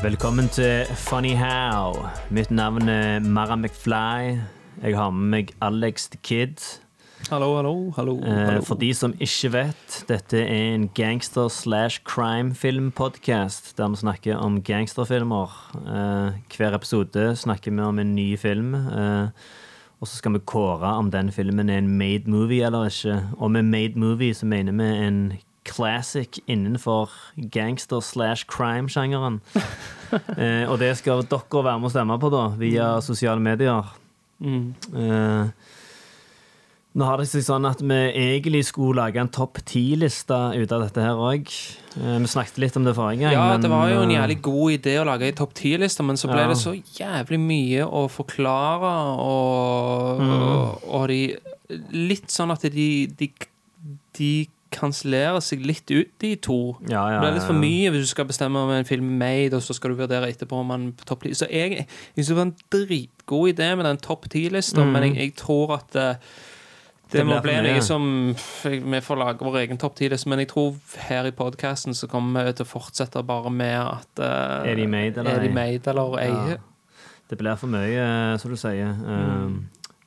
Velkommen til Funny How. Mitt navn er Mara McFly. Jeg har med meg Alex the Kid. Hallo, hallo, hallo. Eh, hallo. For de som ikke vet, dette er en gangster slash crime-film-podkast der vi snakker om gangsterfilmer. Eh, hver episode snakker vi om en ny film. eh, og så skal vi kåre om den filmen er en made movie eller ikke. Og med made movie så mener vi en classic innenfor gangster slash crime-sjangeren. eh, og det skal dere være med å stemme på, da, via sosiale medier. Mm. Eh, nå har det seg sånn at vi egentlig skulle lage en topp ti-liste ut av dette her òg. Vi snakket litt om det forrige gang. Ja, men, det var jo en eh, jævlig god idé å lage ei topp ti-liste, men så ble Ja. det så jævlig mye å forklare, og, Mm. og, og de Litt sånn at de, de, de kansellerer seg litt ut, de to. Ja, ja, det blir litt for mye hvis du skal bestemme om en film er made, og så skal du vurdere etterpå om man er på topp 10. Så jeg, jeg synes det var en dritgod idé med den topp 10-lista, Mm. men jeg, jeg tror at eh, det, Det må bli noe som Vi får lage vår egen topp 10-liste, men jeg tror her i podkasten så kommer vi til å fortsette bare med at uh, Er de made eller Er de ei? made eller ei? Ja. Det blir for mye, eh, som du sier. Eh,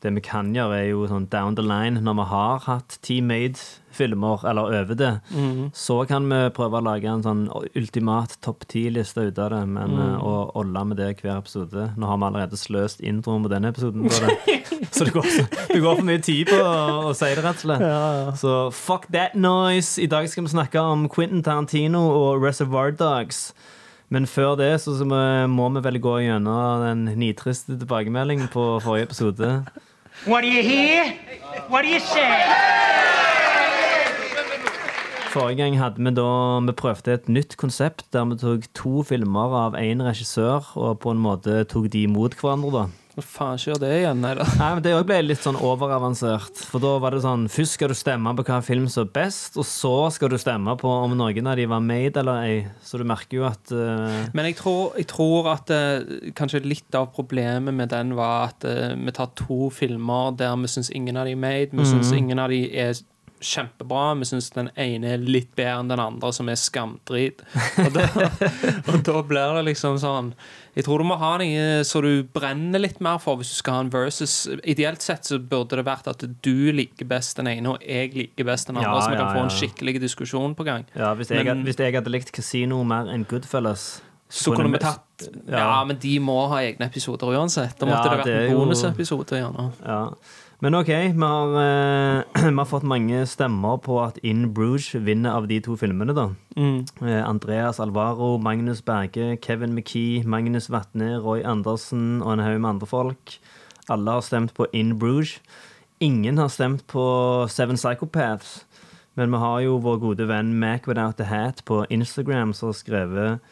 Det vi kan gjøre, er jo sånn down the line, når vi har hatt team-made-filmer, eller over det, mm. så kan vi prøve å lage en sånn ultimat topp ti-liste ut av det, men Mm. å olle med det hver episode Nå har vi allerede sløst introen på denne episoden, på det. så det går, det går for mye tid på å, å si det, rett og slett. Så fuck that noise! I dag skal vi snakke om Quentin Tarantino og Reservoir Dogs. Men før det så, må vi vel gå gjennom den nitriste tilbakemeldingen på forrige episode. What do you hear? What do you say? Forrige gang hadde vi da Vi prøvde et nytt konsept der vi tok to filmer av én regissør og på en måte tok de mot hverandre. da Hva faen gjør det igjen? Nei. Nei, men Det òg ble litt sånn overavansert. For da var det sånn Først skal du stemme på hva film som er best, og så skal du stemme på om noen av de var made eller ei. Så du merker jo at uh... Men jeg tror, jeg tror at uh, kanskje litt av problemet med den var at uh, vi tar to filmer der vi syns ingen av de er made. Vi syns Mhm. ingen av de er kjempebra. Vi syns den ene er litt bedre enn den andre, som er skamdrit. Og da, og da blir det liksom sånn Jeg tror du må ha noe så du brenner litt mer for hvis du skal ha en versus. Ideelt sett så burde det vært at du liker best den ene, og jeg liker best den andre, Ja, så vi kan ja, få en skikkelig diskusjon på gang. Ja, hvis jeg, Men- hvis jeg hadde likt Casino mer enn Goodfellas Så kunne vi tatt ja. Ja. men de må ha egne episoder uansett. Da måtte Ja, det vært det en bonusepisode. Ja. Men OK, vi har, eh, vi har fått mange stemmer på at In Bruges vinner av de to filmene, da. Mm. Eh, Andreas Alvaro, Magnus Berge, Kevin McKee, Magnus Vatne, Roy Andersen og en haug med andre folk. Alle har stemt på In Bruges. Ingen har stemt på Seven Psychopaths. Men vi har jo vår gode venn Mac Without a Hat på Instagram som har skrevet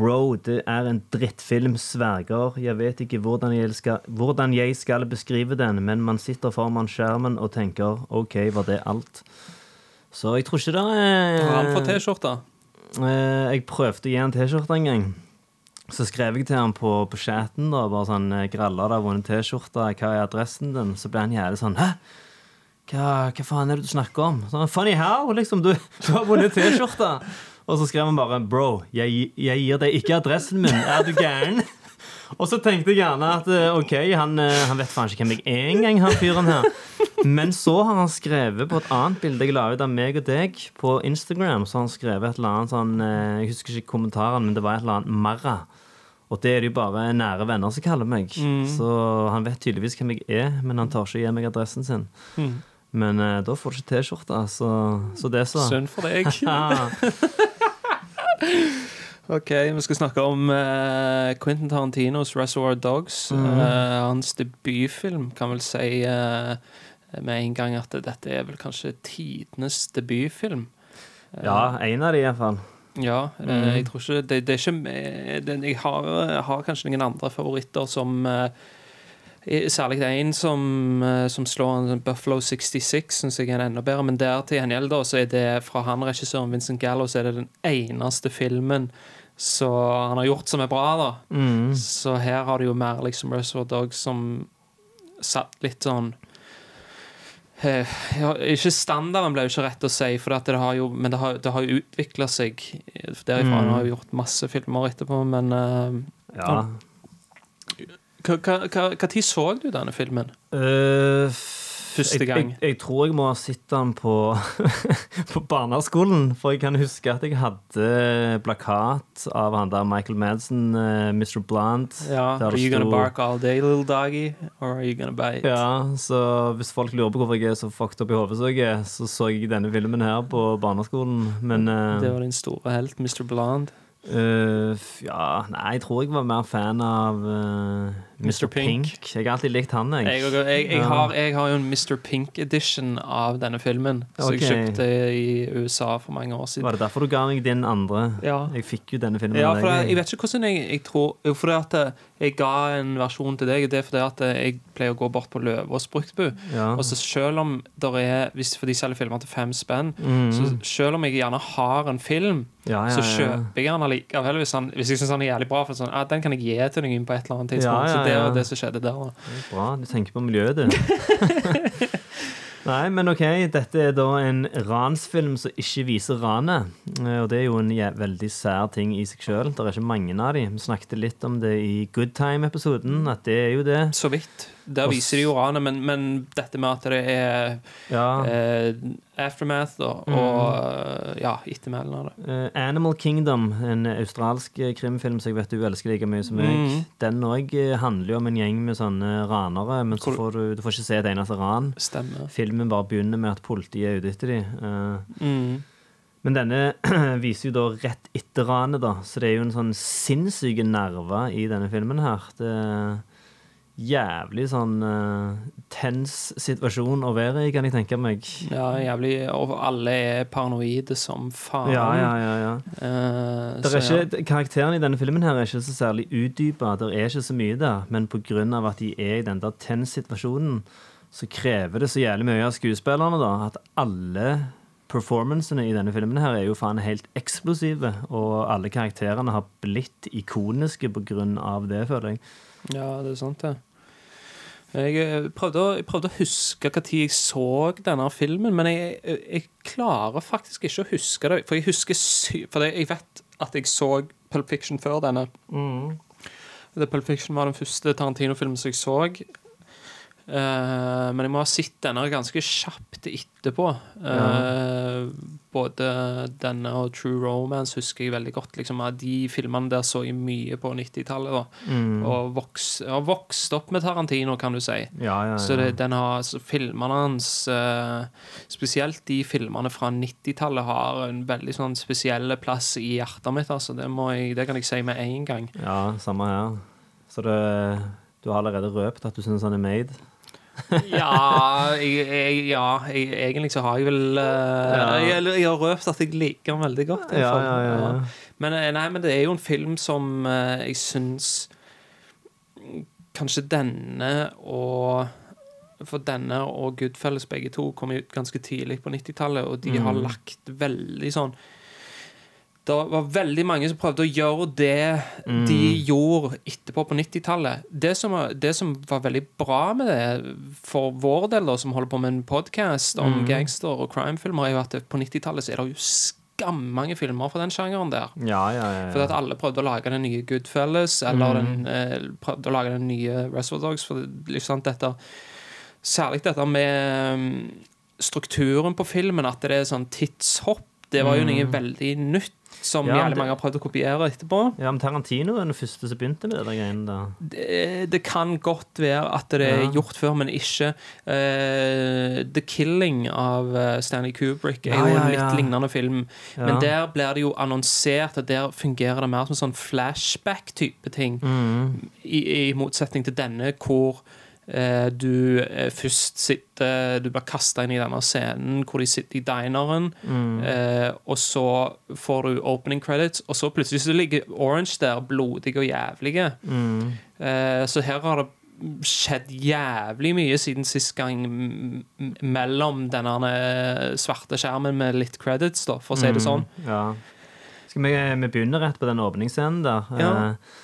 Bro, det er en drittfilm, sverger. Jeg vet ikke hvordan jeg, skal, hvordan jeg skal beskrive den, men man sitter foran skjermen og tenker OK, var det alt? Så jeg tror ikke det er Har han fått T-skjorte? Eh, jeg prøvde å gi han T-skjorte en gang. Så skrev jeg til han på, på chatten, da, bare sånn eh, 'Gralla, det har vunnet T-skjorte. Hva er adressen din?' Så ble han jævlig sånn 'Hæ? Hva, hva faen er det du snakker om?' Sånn, 'Funny how?' Liksom, du, du har vunnet T-skjorte. Og så skrev han bare 'Bro, jeg, jeg gir deg ikke adressen min. Er du gæren?' Og så tenkte jeg gjerne at eh, OK, han, eh, han vet faen ikke hvem jeg er engang, han fyren her. Men så har han skrevet på et annet bilde jeg la ut av meg og deg på Instagram. Så har han skrevet et eller annet sånn eh, Jeg husker ikke kommentaren, men det var et eller annet Marra. Og det er det jo bare nære venner som kaller meg. Så han vet tydeligvis hvem jeg er, men han tør ikke gi meg adressen sin. Men eh, da får du ikke T-skjorte, så, så det så. Synd for deg. Ok, Vi skal snakke om eh, Quentin Tarantinos 'Reservoir Dogs'. Eh, hans debutfilm. Kan vel si eh, med en gang at dette er vel kanskje tidenes debutfilm. Ja, en av de iallfall. Ja, Mm. jeg tror ikke Det, det er ikke eh, Jeg har, har kanskje noen andre favoritter som eh, Særlig det en som, eh, som slår en sånn Buffalo 66, syns jeg er enda bedre. Men der til gjengjeld da, så er det fra han regissøren Vincent Gallo, så er det den eneste filmen så han har gjort som er bra, da. Mm. Så her har du jo mer liksom Reservoir Dogs som satt litt sånn eh, ja, Ikke standarden ble jo ikke rett å si, for at det har jo, men det har, det har jo utvikla seg derifra. Han har jo gjort masse filmer etterpå, men eh, Ja. hva, hva, tid så du denne filmen? Uh, Første gang. Jeg, jeg tror jeg må ha sett den på, på barneskolen. For jeg kan huske at jeg hadde plakat av han der Michael Madsen, uh, Mr. Blunt. Ja, Are you gonna bark all day, little doggy? Or are you gonna bite? Ja, så hvis folk lurer på hvorfor jeg er så fucked up i hodet, så, jeg så så jeg denne filmen her på barneskolen. Men uh, Det var din store helt, Mr. Blonde. Eh, f- Ja, nei, jeg tror jeg var mer fan av uh, Mr. Mr. Pink. Pink. Jeg har alltid likt han, jeg. Jeg, jeg, jeg, har, jeg har jo en Mr. Pink edition av denne filmen, som Ok. jeg kjøpte i USA for mange år siden. Var det derfor du ga meg din andre? Ja. Jeg fikk jo denne filmen Ja, for jeg, jeg vet ikke hvordan jeg, jeg tror For det at eh, jeg ga en versjon til deg, det er fordi at eh, jeg pleier å gå bort på Løvås bruktbu. Ja. Og så selv om der er hvis, For de selger filmer til fem spenn. Mm. Så selv om jeg gjerne har en film, Ja, ja, så kjøper jeg den allikevel hvis, han, hvis jeg syns den er jævlig bra. For sånn, ah, Den kan jeg gi til noen på et eller annet tidspunkt. Så det er var det som skjedde der. Bra, du tenker på miljøet, du. Nei, men OK. Dette er da en ransfilm som ikke viser ranet. Eh, Og det er jo en veldig sær ting i seg sjøl. Det er ikke mange av de. Vi snakket litt om det i Good Time-episoden, at det er jo det. Så vidt. Der viser de jo ranet, men, men dette med at det er Ja. eh, aftermath da, og eh, ja, ettermælen av det. Uh, Animal Kingdom, en australsk eh, krimfilm som jeg vet du elsker like mye som meg. mm. Den òg handler jo om en gjeng med sånne ranere, men så får du, du får ikke se et eneste ran. Stemmer. Filmen bare begynner med at politiet er ute etter dem. Mm. Men denne viser jo da rett etter ranet, da. Så det er jo en sånn sinnssyke nerver i denne filmen her. Det jævlig sånn uh, tens situasjon å være i, kan jeg tenke meg. Ja, jævlig Og alle er paranoide som faen. Ja, ja, ja, ja. Uh, Der er så ja. Karakteren i denne filmen her er ikke så særlig utdypa. Det er ikke så mye der. Men pga. at de er i den der tens-situasjonen, så krever det så jævlig mye av skuespillerne da, at alle performancene i denne filmen her er jo faen helt eksplosive. Og alle karakterene har blitt ikoniske pga. det, føler jeg. Ja, det er sant, det. Jeg eh, prøvde, å, jeg prøvde å huske når jeg så denne filmen, men jeg, jeg klarer faktisk ikke å huske det. For jeg husker sy For jeg vet at jeg så Pulp Fiction før denne. The Pulp Fiction var den første Tarantino-filmen som jeg så. Eh, men jeg må ha sett denne ganske kjapt etterpå. Eh, Både denne og True Romance husker jeg veldig godt. Liksom, de filmene der så jeg mye på 90-tallet. Mm. Og voks, har vokst opp med Tarantino, kan du si. Ja, ja, ja. Så det, den har, så filmene hans, uh, spesielt de filmene fra 90-tallet, har en veldig sånn spesiell plass i hjertet mitt. Altså. Det, må jeg, det kan jeg si med en gang. ja, samme her. Så det, du har allerede røpt at du syns han er made? Ja, jeg, jeg, ja jeg, egentlig så har jeg vel uh, jeg, har røpt at jeg liker den veldig godt. Ja, ja. Men, eh, nei, men det er jo en film som uh, jeg syns Kanskje denne og For denne og Goodfellas begge to kom ut ganske tidlig på 90-tallet, og de har lagt veldig sånn det var veldig mange som prøvde å gjøre det de gjorde etterpå på 90-tallet. Det, det som var veldig bra med det, for vår del, da, som holder på med en podkast om gangster- og crimefilmer, er jo at på 90-tallet så er det jo skammange filmer fra den sjangeren der. Ja, ja, ja. For ja. at alle prøvde å lage den nye Goodfellas, eller den, eh, prøvde å lage den nye Reservoir Dogs. For liksom dette Særlig dette med mm, strukturen på filmen, at det er sånn tidshopp. Det var jo noe veldig nytt som Ja, jævlig mange har prøvd å kopiere etterpå. ja, men Tarantino er den første som begynte med det greiene der. Det, det kan godt være at det er Ja. gjort før, men ikke uh, The Killing av eh, Stanley Kubrick er jo en litt lignende film. Men der blir det jo annonsert, og der fungerer det mer som en sånn flashback-type ting. Mm. I, I motsetning til denne, hvor du eh, først sitter Du blir kasta inn i denne scenen hvor de sitter i dineren, Mm. og så får du opening credits, og så plutselig så ligger Orange der, blodig og jævlig. Mm. så her har det skjedd jævlig mye siden sist gang mellom denne eh, svarte skjermen med litt credits, da, for å si det sånn. Ja. Skal vi, vi begynne rett på den åpningsscenen der. Ja. Eh,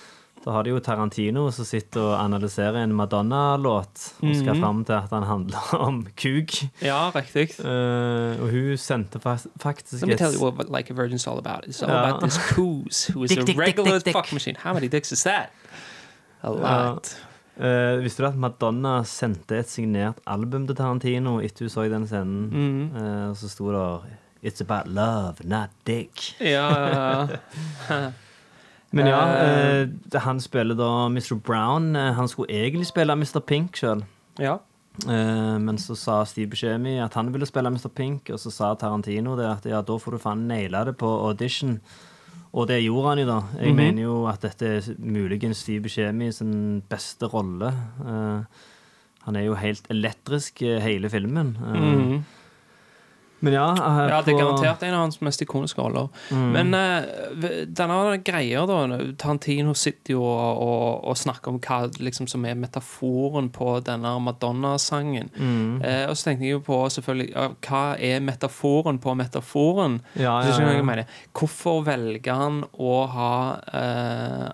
Da har de jo Tarantino som sitter og analyserer en Madonna-låt og skal Mhm. fram til at den handler om kuk. Ja, riktig. Uh, og hun sendte fa faktisk Let me tell you what Like a Virgin's all about. It's all Ja. about this coos who is Dick, a dick, regular dick, fuck machine. How many dicks is that? A Ja. lot. Eh, visste du at Madonna sendte et signert album til Tarantino etter hun så den scenen? Mm -hmm. uh, og så sto det It's about love, not dick. Ja, ja, ja. Men ja, Eh. eh, han spiller da Mr. Brown. Eh, han skulle egentlig spille Mr. Pink sjøl. ja. Eh, men så sa Steve Buscemi at han ville spille Mr. Pink, og så sa Tarantino det at ja, da får du faen naile det på audition. Og det gjorde han jo, da. Jeg Mhm. mener jo at dette er muligens Steve Buscemi sin beste rolle. Eh, han er jo helt elektrisk eh, hele filmen. Mm Mhm. Men ja, ja, det er garantert en av hans mest ikoniske roller. Mm. Men uh, denne greia, da Tarantino sitter jo og, og, og snakker om hva liksom, som er metaforen på denne Madonna-sangen. Mm. Uh, og så tenkte jeg jo på selvfølgelig uh, Hva er metaforen på metaforen? Ja, ja. Hvorfor velger han å ha eh,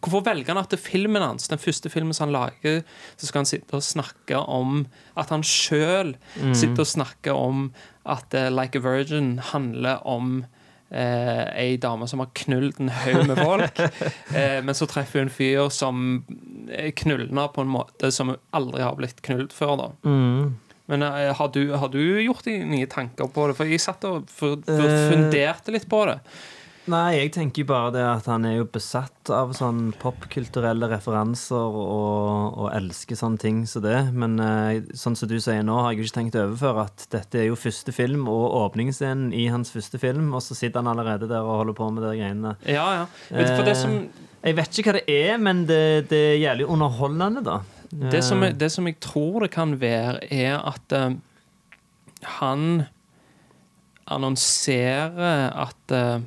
Hvorfor velger han at det filmen hans, den første filmen som han lager, så skal han sitte og snakke om At han sjøl Mm. sitter og snakker om at uh, Like a Virgin handler om eh, ei dame som har knullet en haug med folk, eh, men så treffer hun en fyr som knuller på en måte som aldri har blitt knullet før. da Mm. men eh, har, du, har du gjort deg nye tanker på det? For jeg satt og Eh. funderte litt på det. Nei, jeg tenker jo bare det at han er jo besatt av sånn popkulturelle referanser og, og elsker sånne ting som det. Men eh, sånn som du sier nå, har jeg jo ikke tenkt å overføre at dette er jo første film og åpningsscenen i hans første film, og så sitter han allerede der og holder på med de greiene. Ja, ja. Vet du, for det Eh, som, Jeg vet ikke hva det er, men det, det er jævlig underholdende, da. det, som, Eh, jeg- det som jeg tror det kan være, er at uh, han annonserer at eh, eh,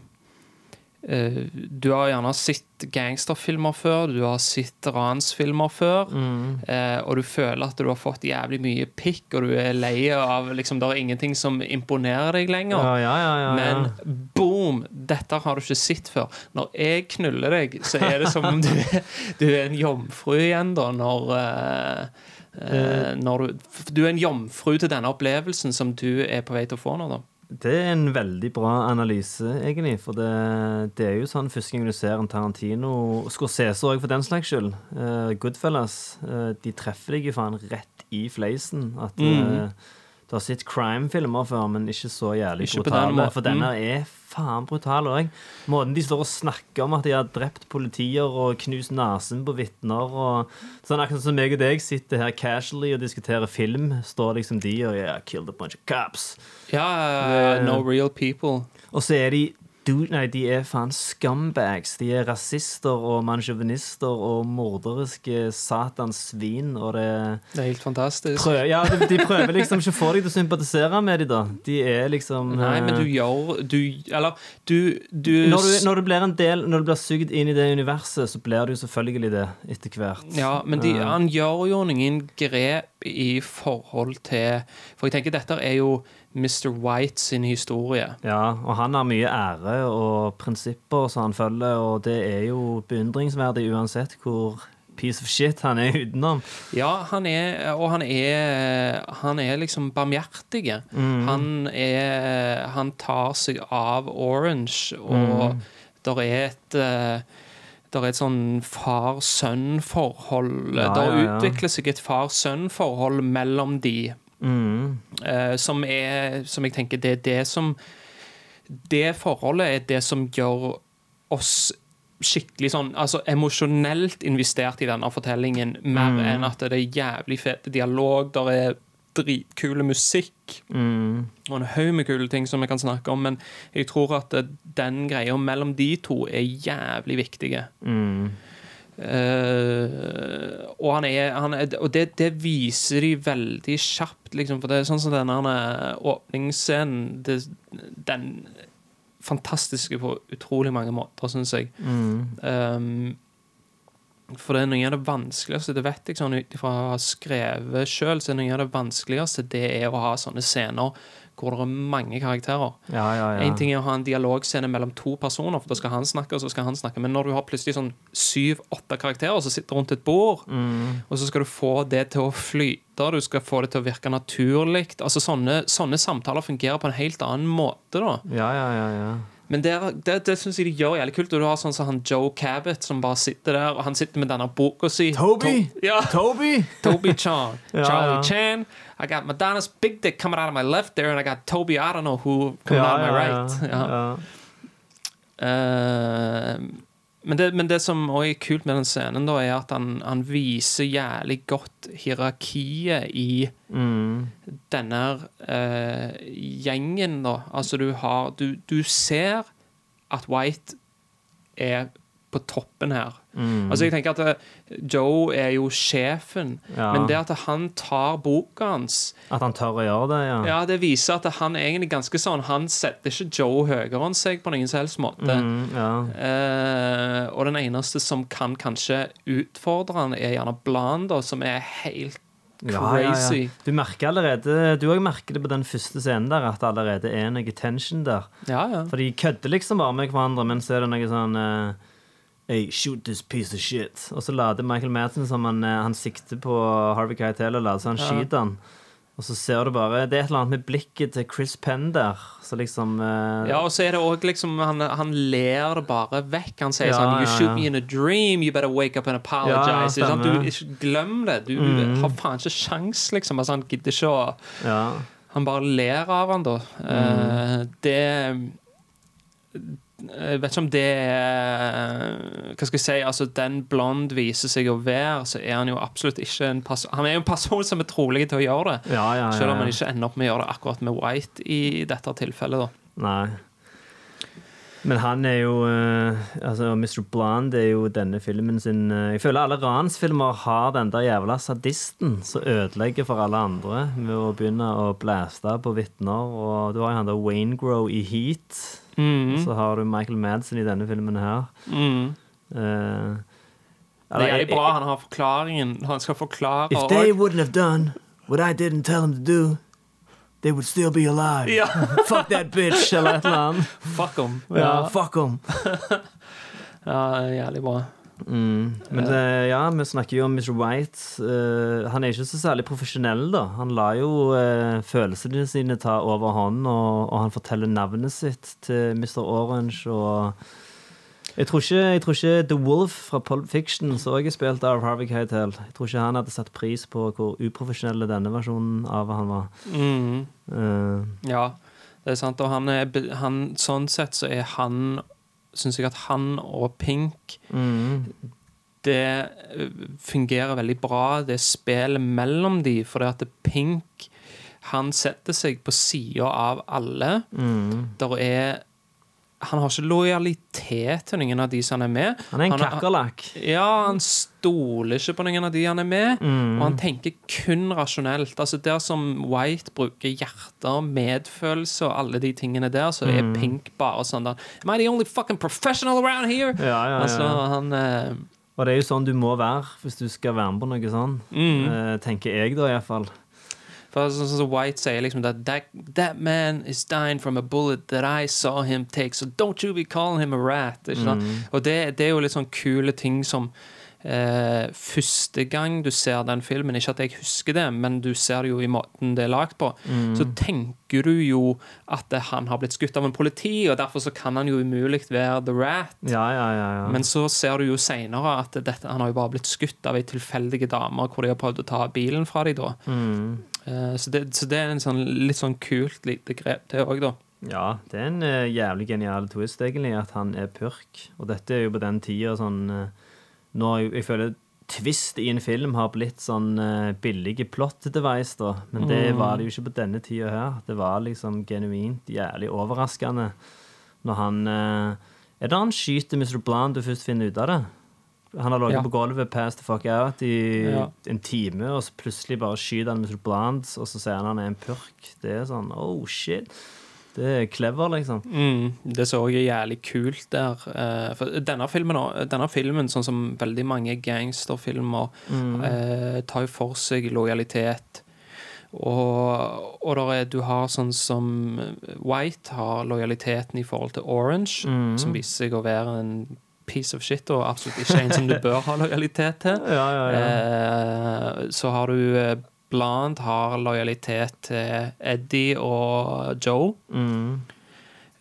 du har gjerne sett gangsterfilmer før, du har sett ransfilmer før, mm, eh, og du føler at du har fått jævlig mye pikk, og du er lei av liksom, Det er ingenting som imponerer deg lenger. ja, ja, ja, ja, ja. Men boom! Dette har du ikke sett før. Når jeg knuller deg, så er det som om du er, du er en jomfru igjen, da, når uh, uh, når du, du er en jomfru til denne opplevelsen som du er på vei til å få nå, da. Det er en veldig bra analyse, egentlig. For det, det er jo sånn første gang du ser en Tarantino Scorsese òg, for den slags skyld. Uh, Goodfellas. Uh, de treffer deg jo faen rett i fleisen. At mm. uh, du har sett crime-filmer før, men ikke så jævlig Ikke brutale. den. For denne er faen brutal òg. Måten de står og snakker om at de har drept politier og knust nesen på vitner og Sånn akkurat som meg og deg sitter her casually og diskuterer film, står liksom de og yeah, killed a bunch of cops. Ja, uh, no real people. Og så er de du, nei, de er faen scumbags. De er rasister og mansjåvinister og morderiske satans svin. Og det Det er helt fantastisk. prøver, Ja, de, de prøver liksom ikke å få deg til å sympatisere med dem, da. De er liksom Nei, men du eh, gjør Du Eller, du, du, når du, når du blir en del Når du blir sugd inn i det universet, så blir du selvfølgelig det etter hvert. Ja, men de, Eh, han gjør jo ingen grep i forhold til For jeg tenker dette er jo Mr. White sin historie. Ja, og han har mye ære og prinsipper som han følger, og det er jo beundringsverdig uansett hvor piece of shit han er utenom. Ja, han er Og han er Han er liksom barmhjertig. Mm. Han er Han tar seg av Orange, og Mm. der er et det er et sånn far-sønn-forhold. Ja, ja, ja, Det utvikler seg et far-sønn-forhold mellom de. Mm. Uh, som er Som jeg tenker det er det som Det forholdet er det som gjør oss skikkelig sånn Altså emosjonelt investert i denne fortellingen, mer Mm. enn at det er jævlig fet dialog, der er dritkule musikk Mm. og en haug med kule ting som vi kan snakke om, men jeg tror at den greia mellom de to er jævlig viktige. Mm. Eh, og han er, han er Og det, det viser de veldig kjapt, liksom. For det er sånn som denne åpningsscenen det, Den fantastiske på utrolig mange måter, syns jeg. Um, for det er noe av det vanskeligste Det vet jeg sånn ut ifra å ha skrevet sjøl, så er noe av det vanskeligste det er å ha sånne scener hvor det er mange karakterer. Ja, ja, ja. En ting er å ha en dialogscene mellom to personer, for da skal han snakke, og så skal han snakke. Men når du har plutselig sånn syv-åtte karakterer som sitter rundt et bord, Mm. og så skal du få det til å flyte, du skal få det til å virke naturlig Altså Sånne, sånne samtaler fungerer på en helt annen måte, da. Ja, ja, ja, ja. Men det, det, det syns jeg de gjør jævlig kult. Og du har sånn som han Joe Cabot som bare sitter der, og han sitter med denne boka si. Toby! To ja. Toby! Toby Chan. Ja, Charlie ja. Chan. I got Madonna's big dick coming out of my left there, and I got Toby I don't know who coming out of my right. Ja. ja. Men, det, men det som også er kult med den scenen, da, er at han, han viser jævlig godt hierarkiet i Mm. denne uh, gjengen, da. Altså, du har du, du ser at White er på toppen her. Mm. Altså, jeg tenker at eh, Joe er jo sjefen, Ja. men det at han tar boka hans At han tør å gjøre det, ja. ja, det viser at han egentlig ganske sånn Han setter ikke Joe høyere enn seg på noen som helst måte. Mm, ja. Eh, og den eneste som kan kanskje utfordre han, er gjerne Blanda, da, som er helt Ja, ja, ja. crazy. Du merker allerede Du òg merker det på den første scenen der, at det allerede er noe tension der. Ja, ja. For de kødder liksom bare med hverandre, men så er det noe sånn eh, Hey, shoot this piece of shit. Og så later Michael Madsen som han, eh, han sikter på Harvey Keitel og later så han Ja. skyter han. Og så ser du bare Det er et eller annet med blikket til Chris Penn der. Så liksom uh... Ja, og så er det òg liksom han, han ler bare vekk. Han sier Ja, sånn You ja. me in a dream, you better wake up and apologize. Ja, sant? du, ikke glem det. Du mm. har faen ikke sjans, liksom. Altså, han gidder ikke å ja. Han bare ler av han, da. Eh, det Jeg vet ikke om det er Hva skal jeg si? Altså, den Blond viser seg å være, så er han jo absolutt ikke en person Han er jo en person som er trolig til å gjøre det. Ja, ja, ja, Selv om han ikke ender opp med å gjøre det akkurat med White i dette tilfellet, da. Nei. Men han er jo eh, Altså, Mr. Blonde er jo denne filmen sin eh, Jeg føler alle ransfilmer har den der jævla sadisten som ødelegger for alle andre med å begynne å blæste på vitner. Og du har jo han der Wayne Grow i Heat. Mhm. Så har du Michael Madsen i denne filmen her. Mhm. Eh, Det er bra. Han har forklaringen. Han skal forklare If they wouldn't have done what I didn't tell them to do, they would still be alive. Ja. Fuck that bitch, eller et eller annet. Fuck him. Ja, Ja, fuck them. ja, jævlig bra. Mm. Men det, ja, vi snakker jo om Mr. White. Uh, han er ikke så særlig profesjonell, da. Han lar jo uh, følelsene sine ta overhånd, og, og han forteller navnet sitt til Mr. Orange og jeg tror, ikke, jeg tror ikke The Wolf fra Pulp Fiction, som også er spilt av Harvey Keitel, jeg tror ikke han hadde satt pris på hvor uprofesjonell denne versjonen av han var. Mm. Uh. Ja, det er sant. Og han er han, Sånn sett så er han Syns jeg at han og Pink mm, Det eh, fungerer veldig bra, det spillet mellom de, det at Pink Han setter seg på sida av alle. mm. Der er Han har ikke lojalitet til noen av de som han er med. Han er en er- kakerlakk. Ja, han stoler ikke på noen av de han er med, Mm. og han tenker kun rasjonelt. Altså Der som White bruker hjerte og medfølelse og alle de tingene der, så er Mm. Pink bare sånn der Am I the only fucking professional around here? Ja, ja, ja. Altså, han eh, Og det er jo sånn du må være hvis du skal være med på noe sånn. Mm. Eh, tenker jeg, da, iallfall. For sånn som White sier liksom that, that That man is dying from a bullet that I saw him take, so don't you be calling him a rat. Ikke sant? Og det, det er jo litt sånn kule ting som eh, Første gang du ser den filmen, ikke at jeg husker det, men du ser det jo i måten det er lagd på, så tenker du jo at han har blitt skutt av en politi, og derfor så kan han jo umulig være the rat. Ja, ja, ja. ja. Men så ser du jo seinere at dette, han har jo bare blitt skutt av ei tilfeldig dame, hvor de har prøvd å ta bilen fra dem da. Mm. Eh, Så det, så det er en sånn, litt sånn kult lite grep, det òg, da. Ja, det er en eh, jævlig genial twist, egentlig, at han er purk. Og dette er jo på den tida sånn uh, Når jeg, jeg føler twist i en film har blitt sånn uh, billige plot device, da. Men det var det jo ikke på denne tida her. Det var liksom genuint jævlig overraskende når han uh, Er det han skyter Mr. Bland du først finner ut av det? Han har ligget Ja. på gulvet, past the fuck out, i Ja. en time, og så plutselig bare skyter han med blondes, og så sier han han er en purk. Det er sånn oh shit. Det er clever, liksom. Mm, det så jeg jævlig kult der. eh, for denne filmen, denne filmen, sånn som veldig mange gangsterfilmer, eh, tar jo for seg lojalitet. Og, og er, du har sånn som White har lojaliteten i forhold til Orange, som viser seg å være en piece of shit, og absolutt ikke en som du bør ha lojalitet til. Ja, ja, ja. Eh, så har du blant har lojalitet til Eddie og Joe. Mm.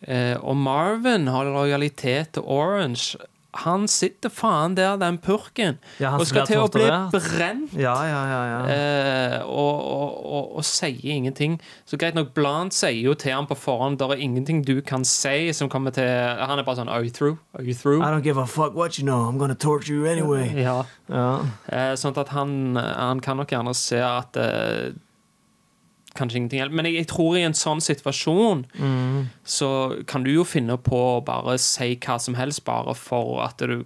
Eh, og Marvin har lojalitet til Orange. Han sitter faen der, den purken, Ja, og skal til å bli brent. Ja, ja, ja. ja. Eh, og, og, og, og sier ingenting. Så greit nok, Blant sier jo til han på forhånd Det er ingenting du kan si som kommer til Han er bare sånn Are you through? Are you through? I don't give a fuck what you know. I'm gonna torture you anyway. Ja. Ja. Eh, sånn at han, han kan nok gjerne se at eh, Kanskje ingenting hjelper. Men jeg, jeg tror i en sånn situasjon så kan du jo finne på å bare si hva som helst, bare for at du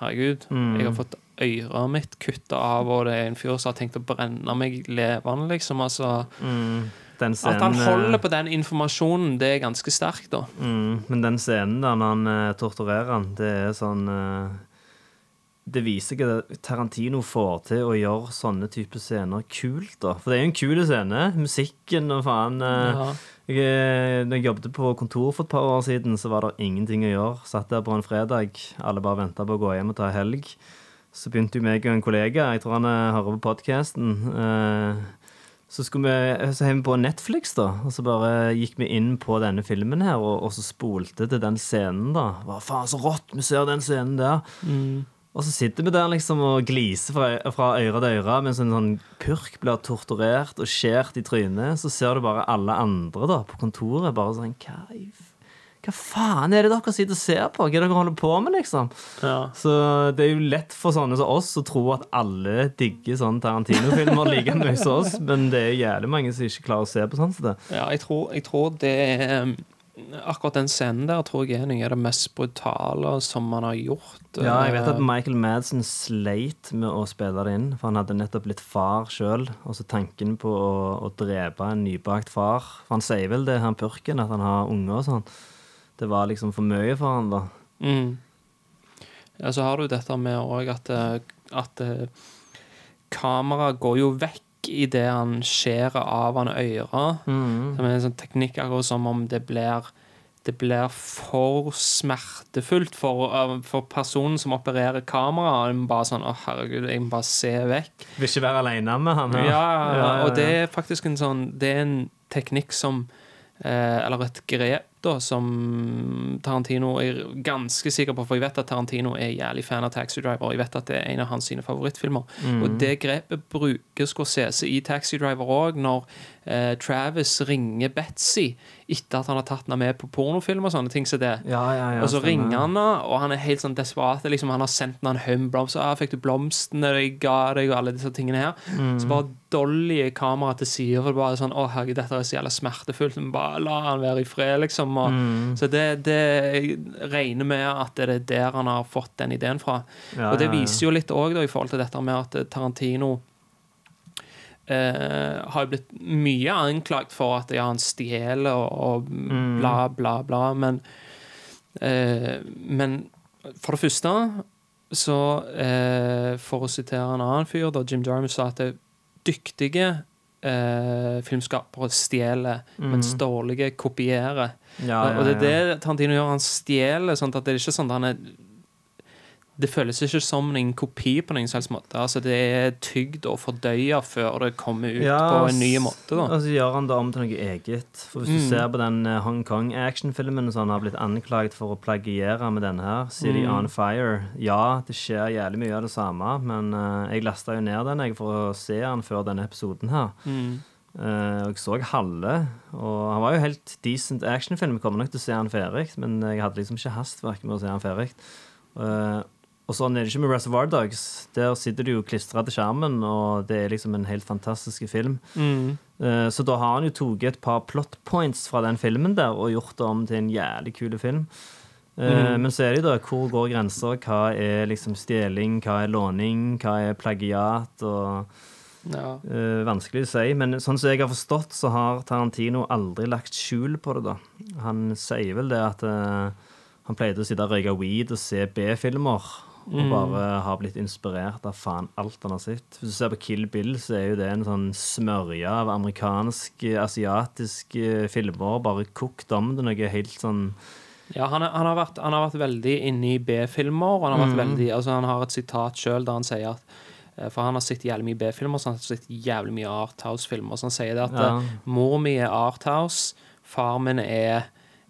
Herregud, jeg har fått øret mitt kutta av, og det er en fyr som har tenkt å brenne meg levende, liksom. Altså, Den at han holder eh, på den informasjonen, det er ganske sterkt, da. mm, Men den scenen der når han eh, torturerer han, det er sånn eh, Det viser ikke at Tarantino får til å gjøre sånne type scener kult, da. For det er jo en kul scene. Musikken og faen. eh, Ja. Jeg, eh, når jeg jobbet på kontor for et par år siden, så var det ingenting å gjøre. Satt der på en fredag, alle bare venta på å gå hjem og ta helg. Så begynte jo meg og en kollega, jeg tror han eh, hører på podkasten Så skulle vi så vi på Netflix, da. Og så bare gikk vi inn på denne filmen her, og, og så spolte til den scenen, da. Hva faen, så rått! Vi ser den scenen der. Og så sitter vi der liksom og gliser fra, fra øre til øre mens en sånn purk blir torturert og skjært i trynet. Så ser du bare alle andre da på kontoret bare sånn Hva, hva faen er det dere sitter og ser på? Hva er det dere holder på med, liksom? Så det er jo lett for sånne som oss å tro at alle digger sånne Tarantino-filmer like mye som oss, men det er jævlig mange som ikke klarer å se på sånn som det. Ja, jeg tror, jeg tror det er um, Akkurat den scenen der tror jeg er noe av det mest brutale som man har gjort. Ja, jeg vet at Eh, Michael Madsen sleit med å spille det inn, for han hadde nettopp blitt far sjøl. Og så tanken på å, å drepe en nybakt far For han sier vel det, han purken, at han har unger og sånn. Det var liksom for mye for han da. Mm. Ja, så har du dette med òg at, eh, at eh, kameraet går jo vekk idet han skjærer av han øret. Mm. Som er en sånn teknikk akkurat som om det blir det blir for smertefullt for, eh, for personen som opererer kameraet. Den Bare sånn, å herregud, jeg må bare se vekk. Vil ikke være aleine med han. Ja, Ja, ja, og det er faktisk en sånn Det er en teknikk som eh, Eller et grep da som Tarantino er ganske sikker på, for jeg vet at Tarantino er jævlig fan av Taxi Driver. Jeg vet at det er en av hans sine favorittfilmer. Mm. Og det grepet bruker Scorsese i Taxi Driver òg, når eh, Travis ringer Betzy etter at han har tatt henne med på pornofilm og sånne ting som det. Ja, ja, ja, og så stemmer. ringer han henne, og han er helt sånn desperat. Liksom, han har sendt henne en haug blomster. Ah, 'Fikk du blomstene jeg ga deg?' og alle disse tingene her. Mm. Så bare dolly kameraet til side, for det bare er sånn 'Å, herregud, dette er så jævla smertefullt', men bare la han være i fred, liksom. Og, Mm. Så det, det jeg regner med at det er der han har fått den ideen fra. Ja, og det viser jo litt òg, i forhold til dette med at Tarantino eh, har blitt mye anklagt for at ja, han stjeler og, og Mm. bla, bla, bla, men eh, Men for det første så eh, For å sitere en annen fyr, da Jim Jarmusch sa at det dyktige eh, filmskapere stjeler, mens dårlige kopierer. Ja, ja, Og det er det Tarantino gjør. Han stjeler sånn at det er ikke sånn at han er Det føles ikke som en kopi på noen helst måte. Altså Det er tygd og fordøya før det kommer ut Ja, på en ny måte. da så gjør han det om til noe eget. For Hvis du Mm. ser på den eh, Hong Kong-actionfilmen som han har blitt anklaget for å plagiere med denne her, City Mm. on Fire Ja, det skjer jævlig mye av det samme, men uh, jeg lasta jo ned den jeg for å se den før denne episoden her. Mm. Eh, og jeg så halve, og han var jo helt decent actionfilm. Jeg kommer nok til å se han ferdig, men jeg hadde liksom ikke hastverk med å se han ferdig. Eh, og sånn er det ikke med Reservoir Dogs. Der sitter du jo klistra til skjermen, og det er liksom en helt fantastisk film. Mm. Eh, Så da har han jo tatt et par plot points fra den filmen der og gjort det om til en jævlig kul film. Mm. Men så er det jo da hvor går grensa? Hva er liksom stjeling, hva er låning, hva er plagiat? og Ja. eh, Vanskelig å si. Men sånn som jeg har forstått, så har Tarantino aldri lagt skjul på det, da. Han sier vel det at uh, han pleide å sitte og røyke weed og se B-filmer. Og bare har blitt inspirert av faen alt han har sett. Hvis du ser på Kill Bill, så er jo det en sånn smørje av amerikansk, asiatisk filmer. Bare kokt om det noe helt sånn Ja, han, han, har vært, han har vært veldig inne i B-filmer. og Han har veldig, altså han har et sitat sjøl der han sier at eh, For han har sett jævlig mye B-filmer, så han har sett jævlig mye Arthouse-filmer. Så han sier det at Ja. eh, mor mi er Arthouse, far min er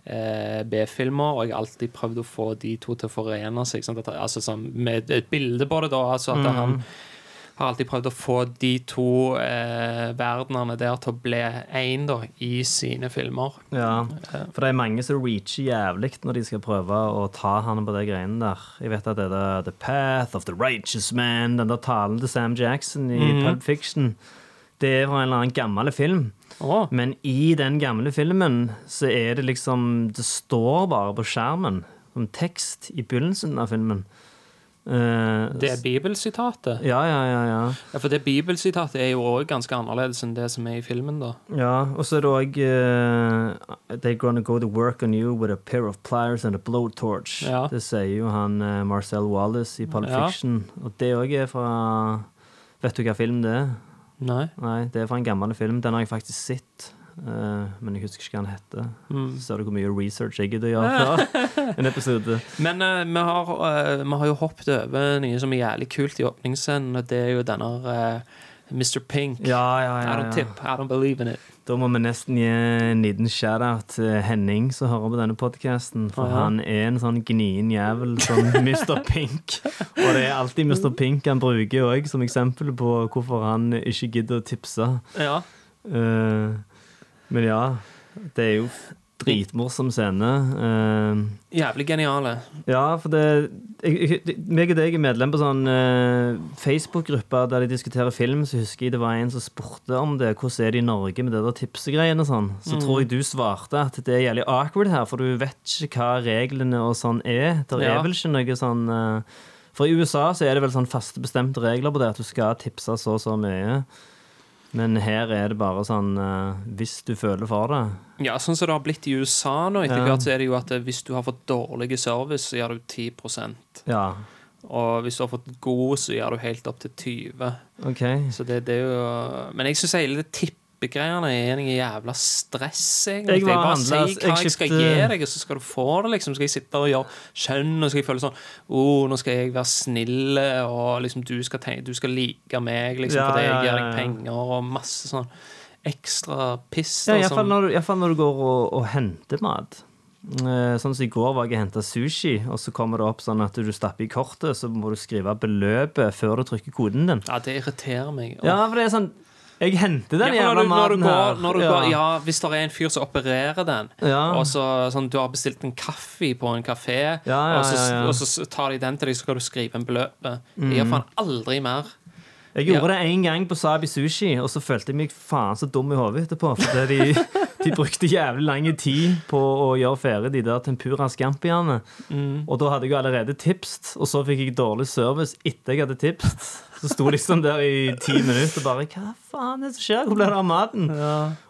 eh, B-filmer, og jeg har alltid prøvd å få de to til å forene seg. At, altså, sånn, med et bilde på det, da. Altså at han har alltid prøvd å få de to eh, verdenene der til å bli én i sine filmer. Ja, for det er mange som reacher jævlig når de skal prøve å ta han på de greiene der. Jeg vet at det er The Path of the Righteous Man, den der talen til Sam Jackson i Pulp Fiction, det er fra en eller annen gammel film. Oh. Men i den gamle filmen så er det liksom Det står bare på skjermen som tekst i begynnelsen av filmen. Eh, det er bibelsitatet. Ja, ja, ja. ja. Ja, for det bibelsitatet er jo òg ganske annerledes enn det som er i filmen, da. Ja, og så er det òg They're gonna go to work on you with a pair of pliers and a blowtorch. Ja. Det sier jo han uh, Marcel Wallace i Pulp Ja. Og det òg er fra Vet du hva film det er? Nei. Nei, det er fra en gammel film. Den har jeg faktisk sett. Eh, men jeg husker ikke hva han heter. Mm. Ser du hvor mye research jeg gidder gjøre for en episode? Men uh, vi, har, uh, vi har jo hoppet over noe som er jævlig kult i åpningsscenen, og det er jo denne uh, Mr. Pink. Ja, ja, I ja. don't tip, I don't believe in it. Da må vi nesten gi en liten shout-out til Henning som hører på denne podkasten. For Aha. han er en sånn gnien jævel som Mr. Pink. Og det er alltid Mr. Pink han bruker òg som eksempel på hvorfor han ikke gidder å tipse. Ja. Eh, men ja, det er jo dritmorsom scene. Uh, Jævlig geniale. ja, for det jeg, jeg, meg og deg er medlem på sånn uh, Facebook-gruppe der de diskuterer film. Så husker jeg det var en som spurte om det. Hvordan er det i Norge med det der tipsegreiene og sånn? Så tror jeg du svarte at det er jævlig awkward her, for du vet ikke hva reglene og sånn er. Det Ja. er vel ikke noe sånn uh, For i USA så er det vel sånn faste bestemte regler på det, at du skal tipse så og så mye. Men her er det bare sånn uh, hvis du føler for det. Ja, sånn som det har blitt i USA nå, etter Ja. hvert, så er det jo at eh, hvis du har fått dårlig service, så gjør du 10% Ja, Og hvis du har fått god, så gjør du helt opp til 20 okay. Så det, det er jo Men jeg syns hele det tippegreiene er noe jævla stress, egentlig. Jeg var bare sier hva jeg jeg, skal gi deg, og så skal du få det, liksom. Skal jeg sitte og gjøre skjønn, og skal jeg føle sånn oh, nå skal jeg være snill, og liksom du skal, tenke, du skal like meg, liksom, Ja, fordi jeg gir deg penger, og masse sånn ekstra piss. Ja, Iallfall når, i hvert fall når du går og, og henter mat. Eh, Sånn som I går var jeg og henta sushi, og så kommer det opp sånn at du stapper i kortet, så må du skrive beløpet før du trykker koden din. Ja, det irriterer meg. Ja, for det er sånn Jeg henter den Ja, jævla maten her. når du går, ja, Hvis det er en fyr som opererer den, Ja. og så sånn, du har bestilt en kaffe på en kafé, Ja, ja, og, så, ja, ja. og så tar de den til deg, så skal du skrive en beløpet. Jeg Mm. gjør faen aldri mer. Jeg gjorde det én gang på Sabi Sushi, og så følte jeg meg faen så dum i hodet etterpå. For de, de brukte jævlig lang tid på å gjøre ferdig de der tempura scampiene. Mm. Og da hadde jeg allerede tipst, og så fikk jeg dårlig service etter jeg hadde tipst. Så sto liksom der i ti minutter og bare Hva faen er det som skjer? Hvor ble det av maten?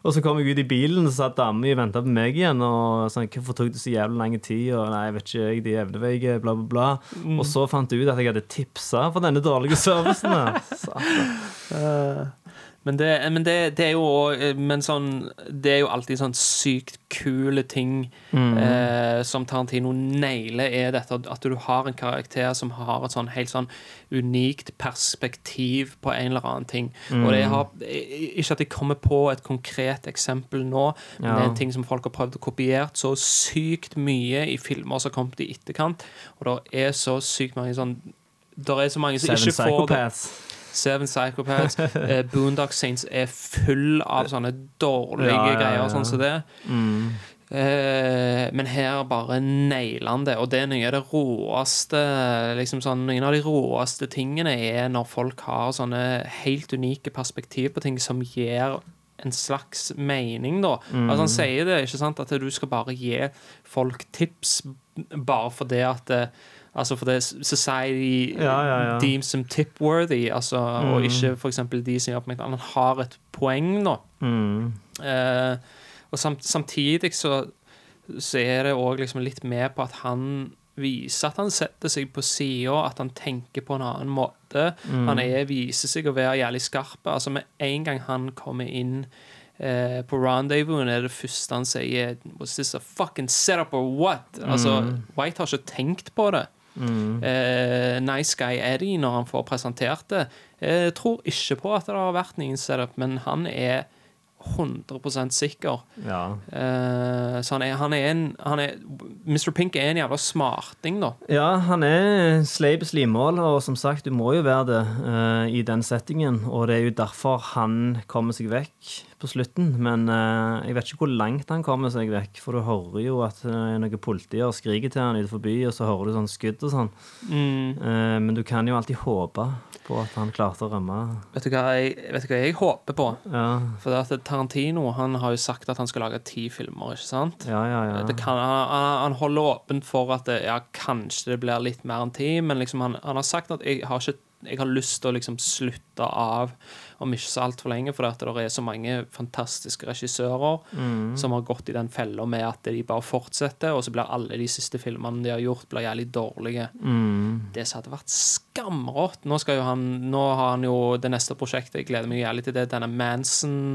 Og så kom jeg ut i bilen, og så satt dama og venta på meg igjen. Og sånn, hvorfor tok det så jævlig lang tid? Og nei, jeg vet ikke, jeg, de evneveige, bla, bla, bla. Mm. Og så fant jeg ut at jeg hadde tipsa for denne dårlige servicen. her. Men, det, men det, det er jo Men sånn Det er jo alltid sånn sykt kule ting Mm. eh, som Tarantino nailer, er dette at du har en karakter som har et sånn helt sånn unikt perspektiv på en eller annen ting. Og det har Ikke at jeg kommer på et konkret eksempel nå, men Ja. det er en ting som folk har prøvd å kopiere så sykt mye i filmer som har kommet i etterkant, og det er så sykt mange sånn Det er så mange som Seven ikke får det. Seven Psychopaths. eh, Boondock Saints er full av sånne dårlige Ja, ja, greier, sånn som det. Mm. Eh, men her bare nailer han det, og det er noe av det råeste liksom sånn, Noen av de råeste tingene er når folk har sånne helt unike perspektiv på ting som gir en slags mening, da. Altså Han sier det, ikke sant, at du skal bare gi folk tips bare fordi at eh, det er society Ja, ja, ja. deems them tip-worthy, altså, og ikke for eksempel de som gjør oppmerksom Han har et poeng, nå. Mm. Eh, og samt, samtidig så, så er det òg liksom litt med på at han viser at han setter seg på sida, at han tenker på en annen måte. Han er, viser seg å være jævlig skarp. Altså Med en gang han kommer inn eh, på rendezvousen, er det første han sier Was this a fucking setup or what? Altså, White har ikke tenkt på det. Eh, nice guy Eddie når han får presentert det. Jeg tror ikke på at det har vært noen setup, men han er 100% sikker. Ja. Eh, så han er, han er en han er, Mr. Pink er en jævla smarting, da. ja, han er sleip slimål, og som sagt, du må jo være det eh, i den settingen. Og det er jo derfor han kommer seg vekk på slutten. Men eh, jeg vet ikke hvor langt han kommer seg vekk, for du hører jo at uh, noen politier skriker til han utenfor by, og så hører du sånn skudd og sånn. Eh, men du kan jo alltid håpe på at han klarte å rømme. Vet du hva jeg, vet du hva jeg håper på? Ja, For det at Tarantino han har jo sagt at han skal lage ti filmer, ikke sant? ja, ja. ja. Det kan, han, han- holder åpent for at det, ja, kanskje det blir litt mer enn ti, men liksom han, han har sagt at jeg har, ikke, jeg har lyst til å liksom slutte av om ikke så altfor lenge, for at det er så mange fantastiske regissører som har gått i den fella med at de bare fortsetter, og så blir alle de siste filmene de har gjort, blir jævlig dårlige. Det som hadde vært skamrått. Nå, skal jo han, nå har han jo det neste prosjektet, jeg gleder meg jævlig til det, denne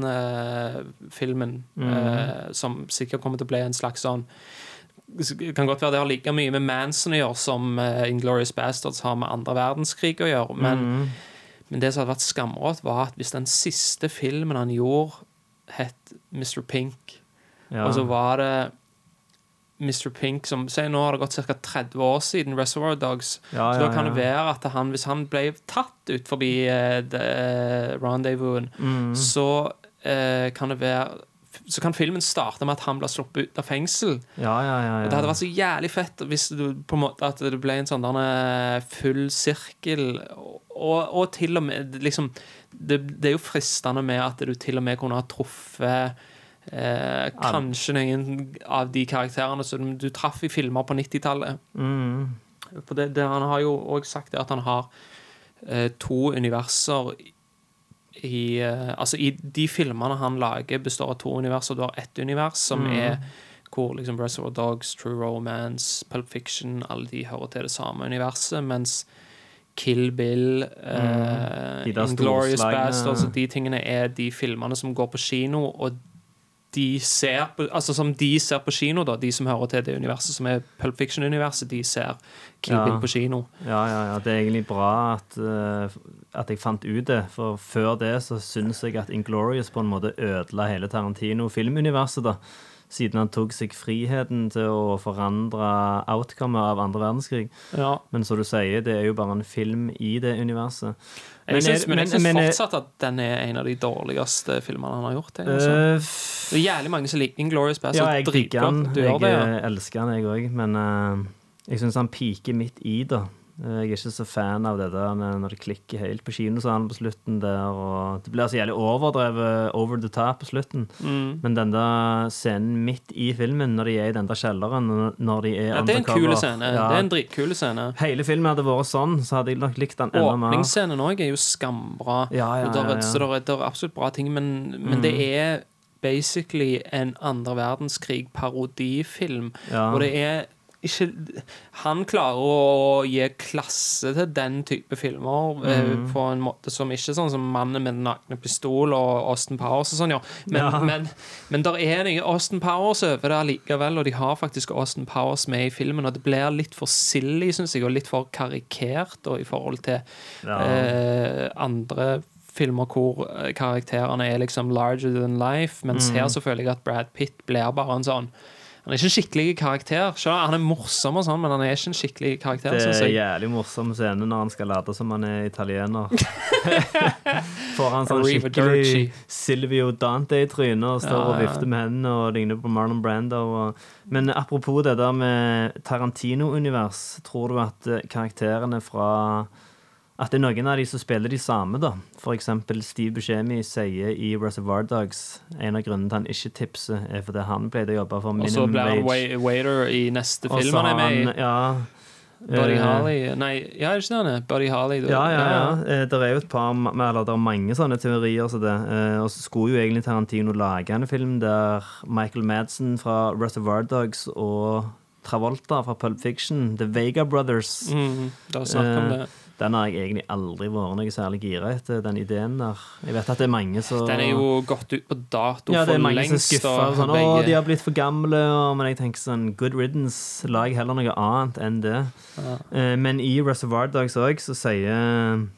Manson-filmen, eh, som sikkert kommer til å bli en slags sånn kan godt være det har like mye med Manson å gjøre som uh, Inglorious Bastards har med andre verdenskrig å gjøre, men, men det som hadde vært skamrått, var at hvis den siste filmen han gjorde, het Mr. Pink, ja. og så var det Mr. Pink som Se, nå har det gått ca. 30 år siden Reservoir Dogs. Ja, så da kan det være at han, hvis han ble tatt ut forbi uh, rendezvousen, Mm. så uh, kan det være Så kan filmen starte med at han blir sluppet ut av fengsel. ja, ja, ja, ja. Det hadde vært så jævlig fett hvis du, på en måte, at det ble en sånn der full sirkel. Og, og til og med liksom det, det er jo fristende med at du til og med kunne ha truffet eh, kanskje noen av de karakterene som du traff i filmer på 90-tallet. Mm. For det, det, han har jo òg sagt det at han har eh, to universer i eh, Altså, i de filmene han lager, består av to universer. Du har ett univers som er hvor liksom Reservoir Dogs, True Romance, Pulp Fiction Alle de hører til det samme universet, mens Kill Bill, mm. uh, der Inglorious Bastards altså de tingene er de filmene som går på kino, og de ser på, altså som de ser på kino, da, de som hører til det universet som er Pulp Fiction-universet, de ser Kill Ja. På kino. Ja, ja, ja. Det er egentlig bra at, uh, at jeg fant ut det. For før det så syns jeg at Inglorious på en måte ødela hele Tarantino-filmuniverset. da. Siden han tok seg friheten til å forandre outcomet av andre verdenskrig. Ja. Men som du sier, det er jo bare en film i det universet. Er- men jeg syns fortsatt at den er en av de dårligste filmene han har gjort. jeg, Altså. Eh, Det er jævlig mange som liker Inglorious Bastards. ja, jeg digger han. Jeg det, ja. eh, elsker han, jeg òg. Men uh, jeg syns han piker midt i, da. Eh, Jeg er ikke så fan av det der når det klikker helt på kinosalen på slutten der. Og det blir så jævlig overdrevet over the top på slutten. Mm. Men den der scenen midt i filmen, når de er i den der kjelleren, når- de er ja. Det er en kule kul scene. ja, Det er en dritkul scene. Hele filmen hadde vært sånn, så hadde jeg nok likt den enda mer. Åpningsscenen òg er jo skambra. Ja, ja, der er- ja, ja. Så det er, absolutt bra ting, men, men det er basically en andre verdenskrig-parodifilm. Ja. Og det er ikke Han klarer å gi klasse til den type filmer Mm. på en måte som ikke sånn som 'Mannen med den nakne pistol' og Austin Powers og sånn, ja. Men, Ja. men, men der er noe Austin Powers over det likevel, og de har faktisk Austin Powers med i filmen, og det blir litt for silly, syns jeg, og litt for karikert og i forhold til Ja. eh, andre filmer hvor eh, karakterene er liksom larger than life, mens her så føler jeg at Brad Pitt blir bare en sånn Han er ikke en skikkelig karakter. Selv han er morsom, og sånn, men han er ikke en skikkelig karakter. Det er en jævlig morsom scene når han skal late som han er italiener. Får han sånn skikkelig Silvio Dante i trynet og står Ja, og vifter med hendene og ligner på Marlon Brando. Og... Men apropos det der med Tarantino-univers, tror du at eh, karakterene fra at det er noen av de som spiller de samme, da. Eksempel Steve Buscemi sier i Reservoir Dogs en av grunnene til han ikke tipser, er fordi han pleide å jobbe for minimum wage. Og så ble han wage. waiter i neste film han er med i. Ja, Buddy uh, Holly Nei, ja, er det ikke det han? Buddy Holly. Ja, ja, ja. Eh, Det er jo et par Eller det er mange sånne teorier som det. Eh, Og så skulle jo egentlig Tarantino lage en film der Michael Madsen fra Reservoir Dogs og Travolta fra Pulp Fiction, The Vega Brothers Mm, det er snakk om Eh, det. Den har jeg egentlig aldri vært noe særlig gira etter, den ideen der. Jeg vet at det er mange som Den er jo gått ut på dato ja, det for mange som skuffer, og Sånn, 'Å, de har blitt for gamle.' Og, men jeg tenker sånn Good riddance. Lag heller noe annet enn det. Eh, men i Reservoir Dogs òg så sier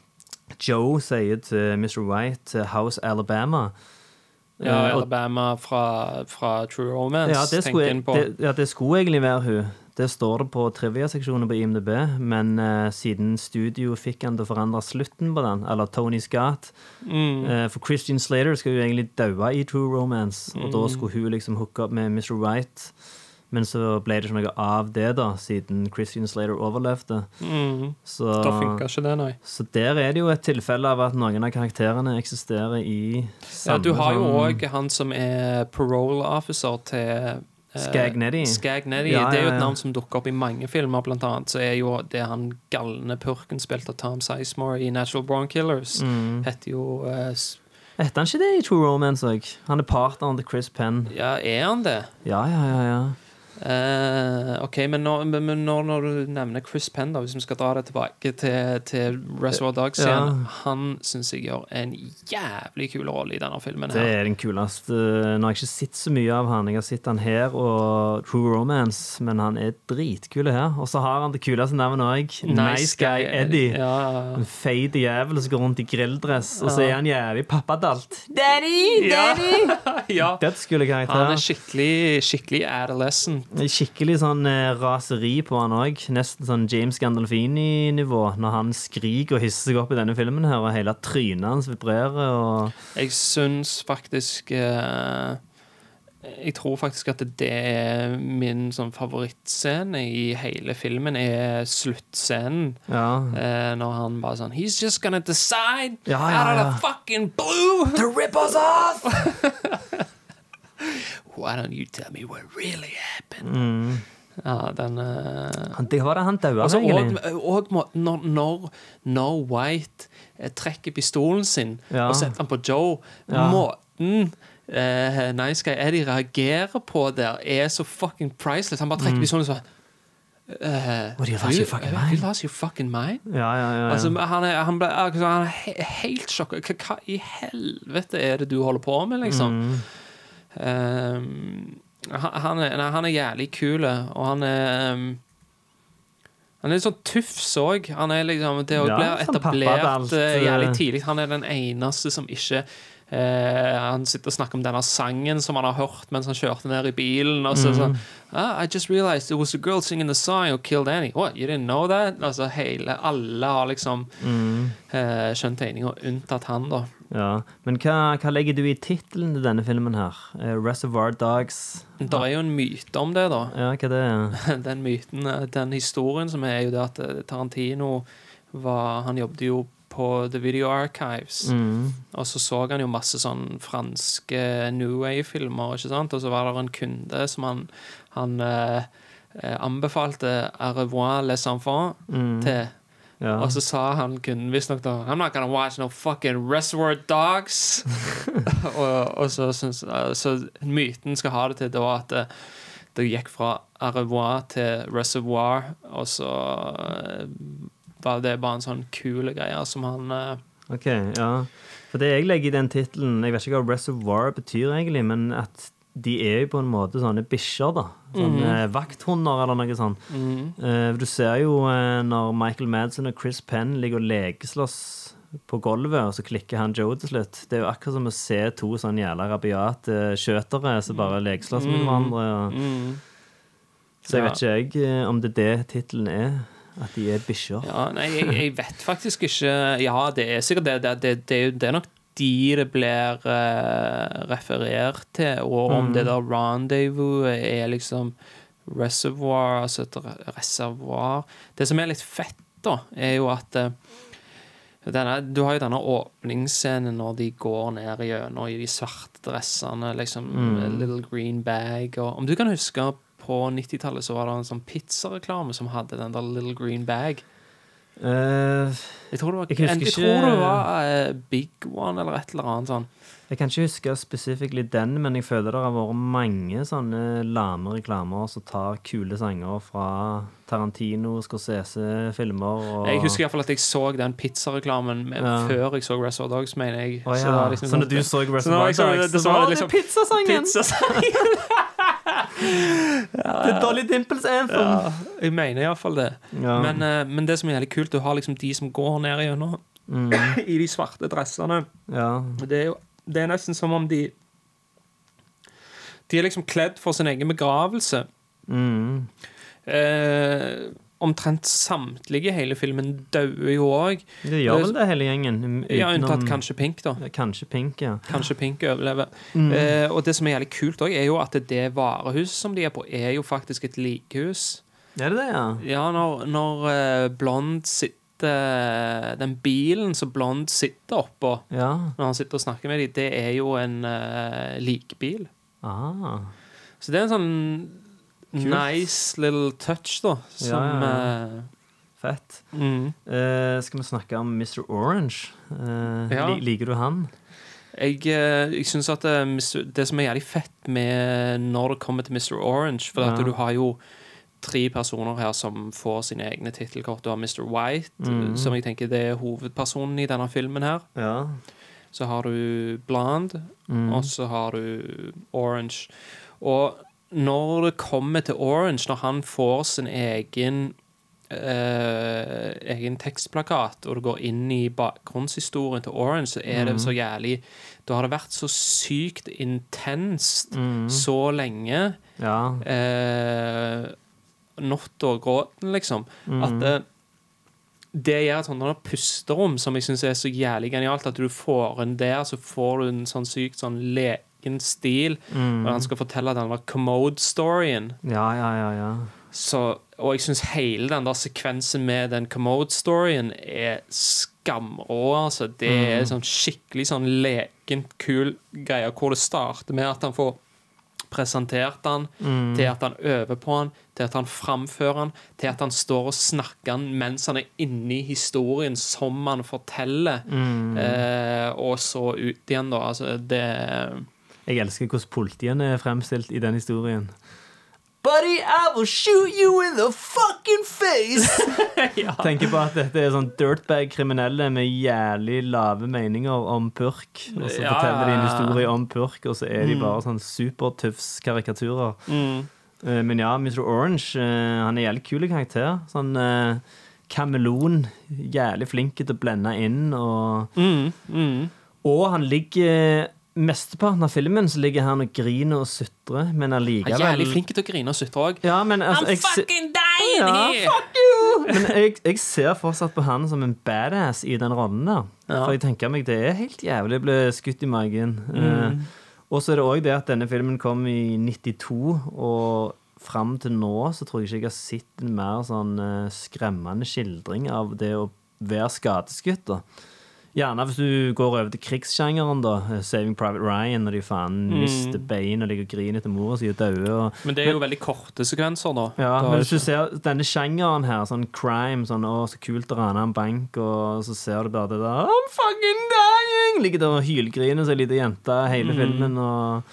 Joe sier til Mr. White eh, 'House Alabama'. Ja, Eh, Alabama fra, fra True Romance, ja, tenker en på. det, ja, det skulle egentlig være hun. Det står det på trivia-seksjonen på IMDb, men uh, siden studio fikk han til å forandre slutten på den, eller Tony Scott Mm. uh, For Christian Slater skal jo egentlig daue i True Romance, og Mm. da skulle hun liksom hooke opp med Mr. Wright, Men så ble det ikke noe av det, da, siden Christian Slater overlevde. Mm. Så, Da funka ikke det, nei. så der er det jo et tilfelle av at noen av karakterene eksisterer i Ja, du har jo òg han som er parole officer til eh, Skagnetti. Skagnetti. Ja, Det er jo et navn som dukker opp i mange filmer, blant annet. Så er jo det han galne purken spilt av Tom Sizemore i Natural Born Killers. Mm. Heter jo uh, Heter han ikke det i True Romance òg? Han er partneren til Chris Penn. Ja, er han det? Ja, ja, ja. ja. Eh, OK, men, når, men når, når du nevner Chris Penn, da, hvis vi skal dra det tilbake til, til Reservoir Dogs igjen Ja. Han syns jeg gjør en jævlig kul rolle i denne filmen. Det her er den kuleste. Nå har jeg ikke sett så mye av han. Jeg har sett han her og True Romance, men han er dritkul her. Og så har han det kuleste navnet òg. Nice Guy Eddie. Ja. En feit jævel som går rundt i grilldress, og så er han jævlig pappadalt. Daddy! Daddy! ja. Dødskule Han er karakter. skikkelig, skikkelig adolescent. Skikkelig sånn eh, raseri på han òg. Nesten sånn James Gandolfini-nivå når han skriker og hisser seg opp i denne filmen her, og hele trynet hans vibrerer. og... Jeg syns faktisk eh, Jeg tror faktisk at det er min sånn favorittscene i hele filmen, er sluttscenen. Ja. Eh, når han bare sånn He's just gonna decide Ja, ja, out of the fucking blue To rip us off! Why don't you tell me what really happened? Mm. Ja, den uh, Det var det han daua Altså, egentlig. og, og måten når, når, når White eh, trekker pistolen sin Ja. og setter den på Joe Ja. Måten uh, Nice Guy Eddie reagerer på der, er så fucking priceless. Han bare trekker pistolen sånn uh, What, you lost your fucking mind? You lost your fucking mind? Ja, ja, ja. Altså, han er, han ble, altså, han er he helt sjokka. Hva i helvete er det du holder på med, liksom? Mm. Um, han, er, nei, han er jævlig kul, og han er um, Han er litt sånn tufs òg. Han er liksom Det Ja, blir sånn etablert pappadalt, eh, jævlig eh. tidlig. Han er den eneste som ikke eh, Han sitter og snakker om denne sangen som han har hørt mens han kjørte ned i bilen. Og så Mm. sånn ah, I just realized it was a girl singing the song who killed Annie. What, you didn't know that? Altså hele Alle har liksom Mm. eh, skjønt tegninga, unntatt han, da. Ja. Men hva, hva legger du i tittelen til denne filmen her? Eh, Reservoir Dogs. Det er jo en myte om det, da. Ja, hva det er? den myten, eh, den historien som er, jo det at eh, Tarantino var Han jobbet jo på The Video Archives. Mm. Og så så han jo masse sånn franske New Way-filmer, ikke sant? Og så var det en kunde som han, han eh, eh, anbefalte Au revoir les enfants Mm. til. Ja. Og så sa han kun visstnok da I'm not gonna watch no fucking Reservoir Dogs. og, og så, eh, så myten skal ha det til da at det, det gikk fra Au revoir til Reservoir, og så eh, var det bare en sånn kul greie som han eh, OK, ja. For det jeg legger i den tittelen Jeg vet ikke hva reservoir betyr egentlig, men at de er jo på en måte sånne bikkjer, da. Sånne mm -hmm. vakthunder eller noe sånt. mm, du ser jo eh, når Michael Madsen og Chris Penn ligger og lekeslåss på gulvet, og så klikker han Joe til slutt. Det er jo akkurat som å se to sånn jævla rabiate skjøtere som bare lekeslåss med hverandre. Og, mm. så jeg vet ikke jeg eh, om det er det tittelen er. At de er bikkjer. Ja, nei, jeg, jeg vet faktisk ikke Ja, det er sikkert det. Det, det, det, det er nok de det blir uh, referert til, og om Mm. det der rendezvous er liksom reservoir, altså et re- reservoar Det som er litt fett, da, er jo at eh, denne, Du har jo denne åpningsscenen når de går ned gjennom i de svarte dressene, liksom. Mm. Little green bag. Og, om du kan huske på 90-tallet så var det en sånn pizzareklame som hadde den der little green bag. Eh, Jeg tror det var, Jeg husker jeg ikke- tror det var uh, Big One eller et eller annet sånn. jeg kan ikke huske spesifikt den, men jeg føler det har vært mange sånne lame reklamer som tar kule sanger fra Tarantino, Scorsese-filmer. Og... Jeg husker i hvert fall at jeg så den pizzareklamen Ja. før jeg så Reservoir Dogs, mener jeg. Så ja. det var liksom så når sånn- du så Så Reservoir så- Dogs, det så var var det liksom- pizzasangen! Pizzasangen! Det er Dolly Dimples anthem. Ja, jeg mener iallfall det. Ja. Men, eh, men det som er jævlig kult, du har liksom de som går ned gjennom Mm. i de svarte dressene. ja. Det er jo det er nesten som om de De er liksom kledd for sin egen begravelse. Mm. Eh, omtrent samtlige hele filmen dauer jo òg. Det gjør vel det, hele gjengen. Ja, unntatt kanskje Pink, da. Kanskje Pink, ja. Kanskje Pink overlever. Mm. Eh, og det som er jævlig kult òg, er jo at det varehuset som de er på, er jo faktisk et likehus. Er det det, ja? Ja, når, når eh, Blond sitter Den bilen som Blond sitter oppå Ja. når han sitter og snakker med dem, det er jo en uh, likbil. Ah. Så det er en sånn Kult. nice little touch, da, som Ja, eh, Fett. mm. Uh, skal vi snakke om Mr. Orange? Uh, Ja. li liker du han? Jeg, jeg syns at eh, det som er jævlig fett med når det kommer til Mr. Orange For Ja. du har jo tre personer her som får sine egne tittelkort. Du har Mr. White, mm. som jeg tenker det er hovedpersonen i denne filmen her. Ja. Så har du Blonde, Mm. og så har du Orange. Og når det kommer til Orange, når han får sin egen Uh, egen tekstplakat, og du går inn i bakgrunnshistorien til Orange, så er det så jævlig Da har det vært så sykt intenst Mm. så lenge. ja. Uh, Natt og gråten, liksom. Mm. At det, det gjør et sånt pusterom som jeg syns er så jævlig genialt. At du får en der, så får du en sånn sykt sånn leken stil. Mm. Og han skal fortelle den commode-storyen. ja, ja, ja, ja. Så, og jeg syns hele den der sekvensen med den commode-storyen er skamrå, altså. Det er sånn skikkelig sånn lekent kul greie, hvor det starter med at han får presentert han, til at han øver på han, til at han framfører han, til at han står og snakker han mens han er inne i historien som han forteller, eh, og så ut igjen, da. Altså, det Jeg elsker hvordan politiene er fremstilt i den historien. Buddy, I will shoot you in the fucking face! Tenker på at dette er sånn dirtbag-kriminelle med jævlig lave meninger om purk. Og så Ja, forteller de en ja, ja. historie om purk, og så er de bare sånn supertufs-karikaturer. mm. Eh, Men ja, Mr. Orange, eh, han er jævlig kul karakter. Sånn eh, kameleon. Jævlig flink til å blende inn. Og, Mm, mm. og han ligger Mesteparten av filmen så ligger han og griner og sutrer, men Han er allikevel jævlig flink til å grine og sutre òg. Ja, men altså, jeg, fucking dying Ja, fuck you! Men jeg, jeg ser fortsatt på han som en badass i den rollen der. Ja. For jeg tenker meg det er helt jævlig å bli skutt i magen. Eh, og så er det òg det at denne filmen kom i 92, og fram til nå så tror jeg ikke jeg har sett en mer sånn uh, skremmende skildring av det å være skadeskutt. da. Gjerne hvis du går over til krigssjangeren, da. eh, Saving Private Ryan, når de faen mister bein og ligger og griner etter mora si og dauer. Men det er jo veldig korte sekvenser, da. ja, Da- men hvis du ser denne sjangeren her, sånn crime, sånn å, så kult å rane en bank, og så ser du bare det der I'm fucking dying! Ligger der og hylgriner som ei lita jente hele filmen, og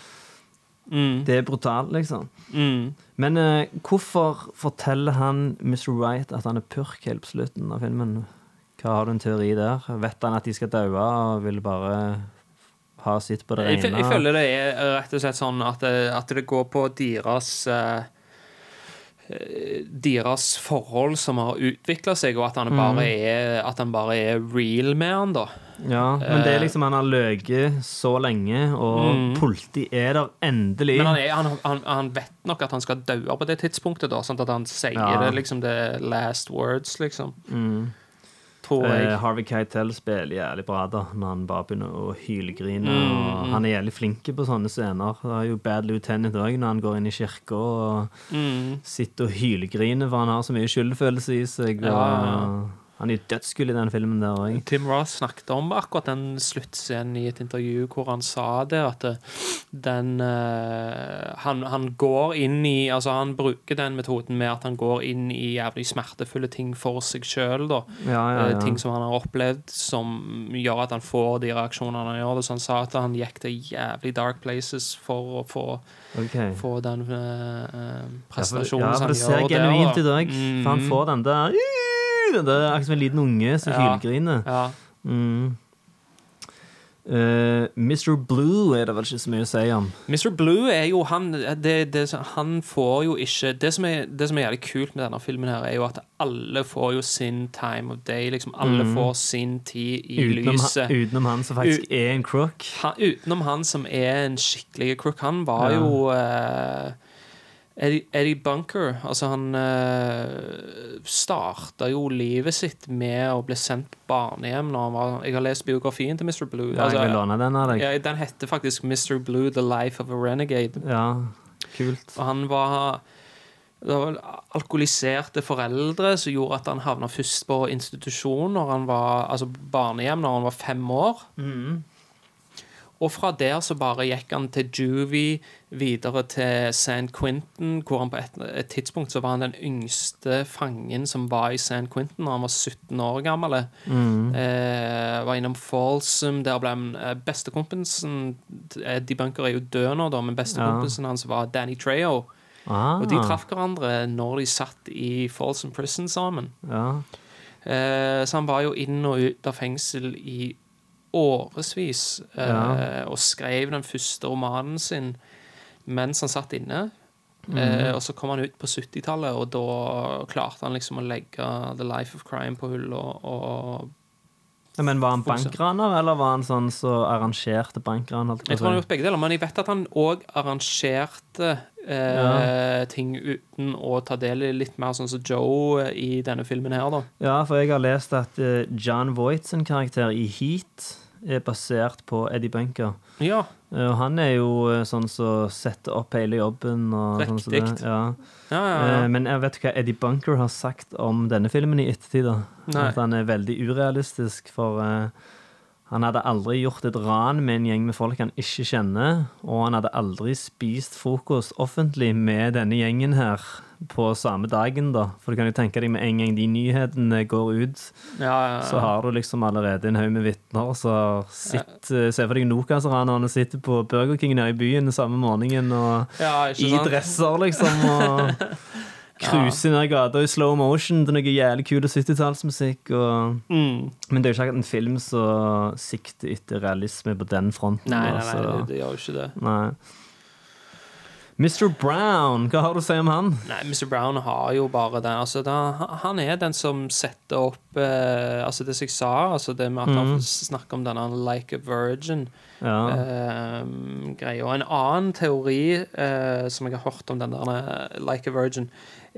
mm, det er brutalt, liksom. mm. Men eh, hvorfor forteller han Mr. Wright at han er purk helt på slutten av filmen? Hva har du en teori der? Vet han at de skal daue, og vil bare ha sitt på det Jeg, rene? jeg føler det er rett og slett sånn at det, at det går på deres eh, eh, deres forhold som har utvikla seg, og at han bare Mm. er At han bare er real med han, da. Ja, men det er Eh. liksom Han har løyet så lenge, og Mm. politi er der endelig. Men han, er, han, han, han vet nok at han skal daue på det tidspunktet, da, sånn at han sier Ja. det liksom the last words, liksom. Mm. Tror Eh, jeg. Harvey Keitel spiller jævlig bra da når han bare begynner å hylgrine. Mm, mm. Han er jævlig flink på sånne scener. Det er jo Bad Lieutenant òg, når han går inn i kirka og Mm. sitter og hylgriner, for han har så mye skyldfølelse i seg. Og, Ja, ja. Han er jo dødskul i den filmen der òg. Tim Roth snakket om akkurat den sluttscenen i et intervju hvor han sa det, at den uh, han, han går inn i Altså, han bruker den metoden med at han går inn i jævlig smertefulle ting for seg sjøl, da. Ja, ja, Eh, ja. Ting som han har opplevd som gjør at han får de reaksjonene han gjør. det Så han sa at han gikk til jævlig dark places for å få, okay. få den Prestasjonen som Ja, for, prestasjonen ja, for det ser han gjør genuint der. ut òg. For han Mhm. får den der Den er Akkurat som en liten unge som Ja. hylgriner. Ja. Mm. Uh, Mr. Blue er det vel ikke så mye å si om. Mr. Blue er jo han det, det, Han får jo ikke det som, er, det som er jævlig kult med denne filmen, her er jo at alle får jo sin time of day. Liksom Alle mm. får sin tid i Utenom, lyset. utenom han som faktisk er en crook. utenom han som er en skikkelig crook. Han var Ja. jo eh, Eddie, Eddie Bunker. Altså, han uh, starta jo livet sitt med å bli sendt barnehjem når han var Jeg har lest biografien til Mr. Blue. Ja, jeg vil Altså, låne den av deg. ja, den heter faktisk Mr. Blue The Life of a Renegade. Ja, kult. Og han var det var alkoholiserte foreldre som gjorde at han havna først på institusjon når han var, altså barnehjem når han var fem år. Og fra der så bare gikk han til Juvie, videre til San Quentin, hvor han på et, et tidspunkt så var han den yngste fangen som var i San Quentin når han var 17 år gammel. Eh, var innom Folsom, der ble han eh, bestekompisen De Bunker er jo død nå, da, men bestekompisen hans var Danny Trejo. Ah, Og de traff hverandre når de satt i Folsom Prison sammen. Ja. Eh, så han var jo inn og ut av fengsel i årevis eh, Ja. og skrev den første romanen sin mens han satt inne. Mm. Eh, og så kom han ut på 70-tallet, og da klarte han liksom å legge The Life of Crime på hull og, og Ja, Men var han bankraner, eller var han sånn som arrangerte bankran? Jeg tror han har gjort begge deler, men jeg vet at han òg arrangerte eh, Ja. ting uten å ta del i litt mer sånn som Joe eh, i denne filmen her, da. Ja, for jeg har lest at eh, John Voight sin karakter i Heat er basert på Eddie Bunker. Ja. Eh, Og han er jo eh, sånn som setter opp hele jobben. Og sånn så det. Ja. Ja, ja. Eh, Men jeg vet hva Eddie Bunker har sagt om denne filmen i ettertid. At han er veldig urealistisk, for eh, han hadde aldri gjort et ran med en gjeng med folk han ikke kjenner, og han hadde aldri spist frokost offentlig med denne gjengen her på samme dagen, da. For du kan jo tenke deg med en gang de nyhetene går ut, ja, ja, ja. så har du liksom allerede en haug med vitner Så sitter Se for deg Nokas-ranerne sitter på Burger King nede i byen samme morgenen og i dresser, liksom, og cruiser ned gata i slow motion til noe jævlig kul 70-tallsmusikk. Og... Mm. Men det er jo ikke akkurat en film som sikter etter realisme på den fronten. Nei, nei, nei, nei, det, det gjør jo ikke det. nei. Mr. Brown, hva har du å si om han? Nei, Mr. Brown har jo bare den altså, da, Han er den som setter opp eh, Altså det som jeg sa, altså det med at mm. han snakker om denne 'like a virgin'. Ja. eh, greia. Og en annen teori eh, som jeg har hørt om den der eh, 'like a virgin',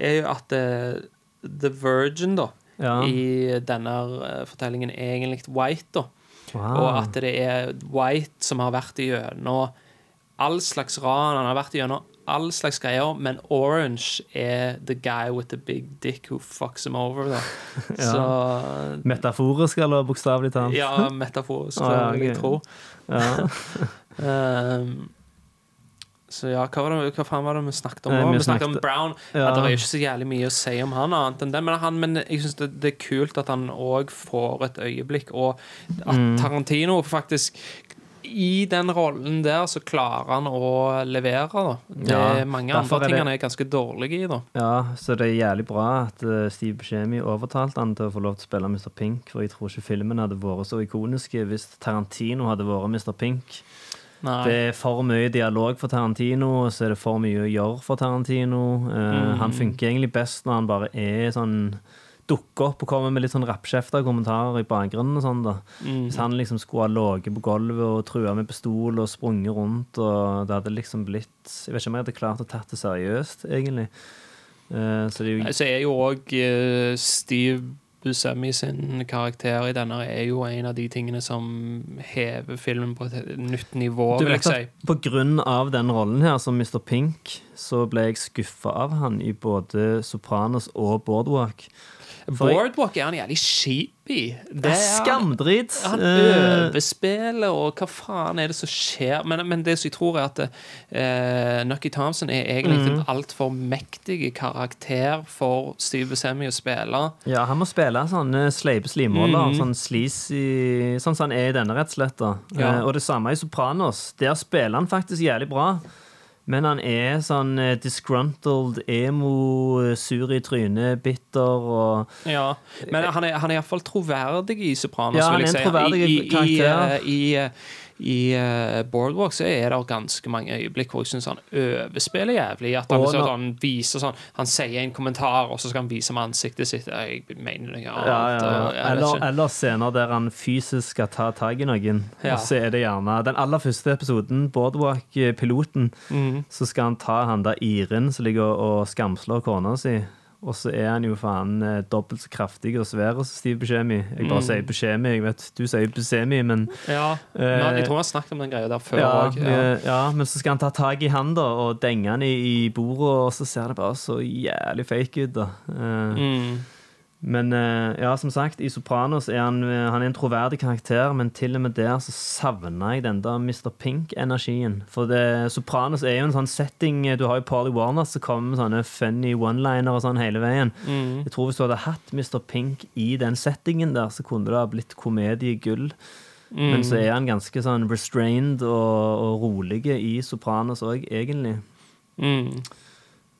er jo at eh, The Virgin, da, ja. i denne eh, fortellingen er egentlig White, da. Wow. Og at det er White som har vært gjennom all slags ran. Han har vært gjennom all slags greier, men Orange er the guy with the big dick who fucks him over. Da. Så Metaforisk eller bokstavelig talt? Ja, metaforisk, Ah, ja, vil jeg tro. Ja. Så ja, hva, det, hva faen var det vi snakket om Nei, vi Vi snakket om Brown. Ja. At det er ikke så jævlig mye å si om han annet enn det. Men, han, men jeg syns det, det er kult at han òg får et øyeblikk, og at Mm. Tarantino faktisk i den rollen der så klarer han å levere, da. Det Ja, mange andre ting han er ganske dårlig i, da. Ja, så det er jævlig bra at eh, Steve Buscemi overtalte han til å få lov til å spille Mr. Pink, for jeg tror ikke filmen hadde vært så ikonisk hvis Tarantino hadde vært Mr. Pink. Nei. Det er for mye dialog for Tarantino, og så er det for mye å gjøre for Tarantino. Uh, Mm. Han funker egentlig best når han bare er sånn dukker opp og kommer med litt sånn rappkjefta kommentarer i bakgrunnen og sånn, da. Mm. Hvis han liksom skulle ha ligget på gulvet og trua med pistol og sprunget rundt, og det hadde liksom blitt Jeg vet ikke om jeg hadde klart å tatt det seriøst, egentlig. Uh, så det er jo Så er jo òg Steve Buscemi sin karakter i denne er jo en av de tingene som hever filmen på et nytt nivå, Du vet jeg si. at På grunn av den rollen her som Mr. Pink, så ble jeg skuffa av han i både Sopranos og Boardwalk. Boardwalk er han jævlig kjip i. Det er Skamdrit. han-. Han Eh, overspiller, og hva faen er det som skjer? Men, men det som jeg tror, er at uh, Nucky Thompson er egentlig mm. en altfor mektig karakter for Steve Buscemi å spille. Ja, han må spille sånne sleipe slimåler, mm. Sånn sleazy Sånn som han er i denne, rett og slett. Ja. Uh, og det samme i Sopranos. Der spiller han faktisk jævlig bra. Men han er sånn eh, disgruntled, emo, eh, sur i trynet, bitter og Ja, Men han er, han er iallfall troverdig i Sopranos. Ja, han vil jeg er en si. troverdig I, i. I, i, i, eh, Boardwalk så er det ganske mange øyeblikk hvor jeg syns han overspiller jævlig. At han, sånn, viser sånn Han sier en kommentar, og så skal han vise med ansiktet sitt Jeg mener noe annet. ja, ja, ja. Eller, eller scener der han fysisk skal ta tak i noen. Og så er det gjerne Den aller første episoden, Boardwalk-piloten, mm. så skal han ta han der Iren som ligger og skamslår kona si. Og så er han jo faen eh, dobbelt så kraftig og svær som Steve Buscemi. Jeg bare Mm. sier Buscemi, jeg vet du sier Buscemi, men Ja, men jeg tror han har snakket om den greia der før òg. ja, ja. ja, men så skal han ta tak i han da og denge han i, i bordet, og så ser det bare så jævlig fake ut. da. Uh, Mm. Men eh, ja, som sagt, i Sopranos er han, eh, han er en troverdig karakter, men til og med der så savner jeg den der Mr. Pink-energien. For det, Sopranos er jo en sånn setting eh, Du har jo Polly Warner som kommer med sånne funny one-liner og sånn hele veien. Mm. Jeg tror Hvis du hadde hatt Mr. Pink i den settingen der, så kunne det ha blitt komediegull. Mm. Men så er han ganske sånn restrained og, og rolig i Sopranos òg, egentlig. Mm.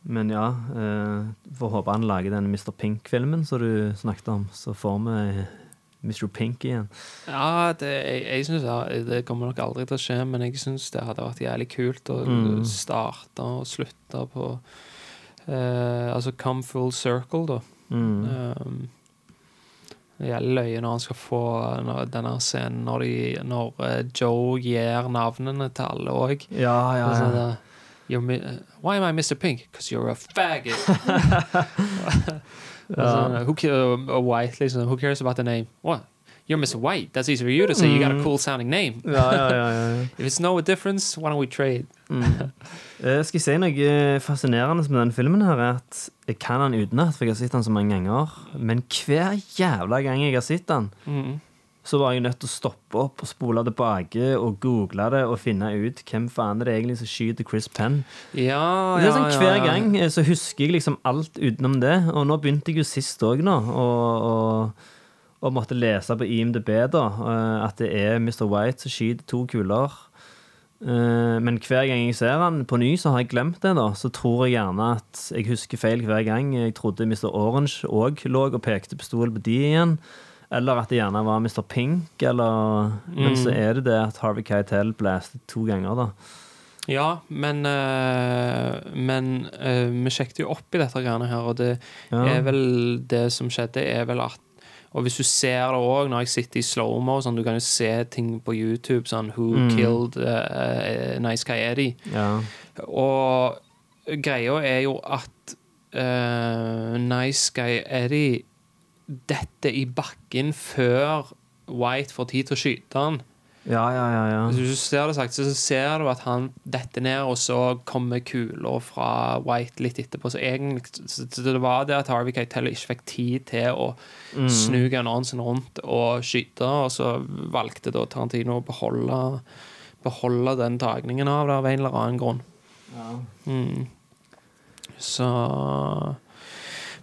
Men ja, eh, får håpe han lager den Mr. Pink-filmen som du snakket om. Så får vi Mr. Pink igjen. Ja, det, jeg, jeg synes det, det kommer nok aldri til å skje, men jeg syns det hadde vært jævlig kult å Mm. starte og slutte på eh, Altså come full circle, da. Mm. Um, det gjelder løye når han skal få denne scenen når, de, når eh, Joe gir navnene til alle òg. Ja, ja, ja. You're mi Why am I Mr. Pink? Because you're a faggot. Altså, who uh, white, liksom. Who cares about the name? What? You're Mr. White. That's easy for you to say. You got a cool sounding name. ja, ja, ja. If it's no difference, why don't we trade? Eh, skal jeg si noe fascinerende med denne filmen? her er at Jeg kan den utenat, for jeg har sett den så mange ganger. Men hver jævla gang jeg har sett den, Mm. Så var jeg nødt til å stoppe opp og spole tilbake og google det og finne ut hvem faen er det egentlig som skyter Chris Penn. Ja, Det er sånn Hver ja. gang eh, så husker jeg liksom alt utenom det. Og nå begynte jeg jo sist òg, nå. Og, og, og måtte lese på IMDb da, eh, at det er Mr. White som skyter to kuler. Eh, Men hver gang jeg ser han på ny, så har jeg glemt det. da Så tror jeg gjerne at jeg husker feil hver gang. Jeg trodde Mr. Orange òg lå og pekte pistol på de igjen. Eller at det gjerne var Mr. Pink. Eller, Men så er det det at Harvey Keitel blæste to ganger, da. Ja, men eh, Men eh, vi sjekket jo opp i dette greiene her, og det Ja. er vel Det som skjedde, er vel at Og hvis du ser det òg når jeg sitter i slow-mo, sånn, du kan jo se ting på YouTube, sånn Who Mm. killed uh, Nice Guy Eddie? Ja. Og greia er jo at uh, Nice Guy Eddie detter i bakken før White får tid til å skyte han. Ja, ja, ja, ja. Hvis du ser det sagt, så ser du at han detter ned, og så kommer kula fra White litt etterpå. Så egentlig så det var det at Harvey Keitel ikke fikk tid til å snu gunneren rundt og skyte, og så valgte da Tarantino å beholde, beholde den tagningen av det av en eller annen grunn. Mm. Så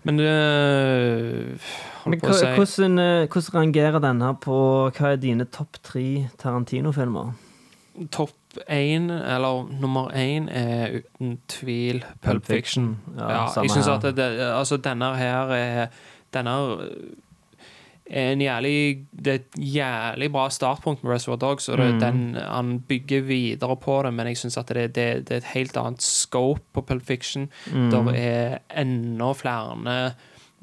Men Men Holdt på å si hvordan, eh, hvordan rangerer denne på Hva er dine topp tre Tarantino-filmer? Topp én, eller nummer én, er uten tvil Pulp Fiction. Ja, Ja, samme jeg synes her. at det, altså, denne her er Denne en jævlig Det er et jævlig bra startpunkt med Reservoir Dogs, og det, Mm. den, han bygger videre på det, men jeg syns at det, det, det er et helt annet scope på Pulp Fiction. Mm. Det er enda flere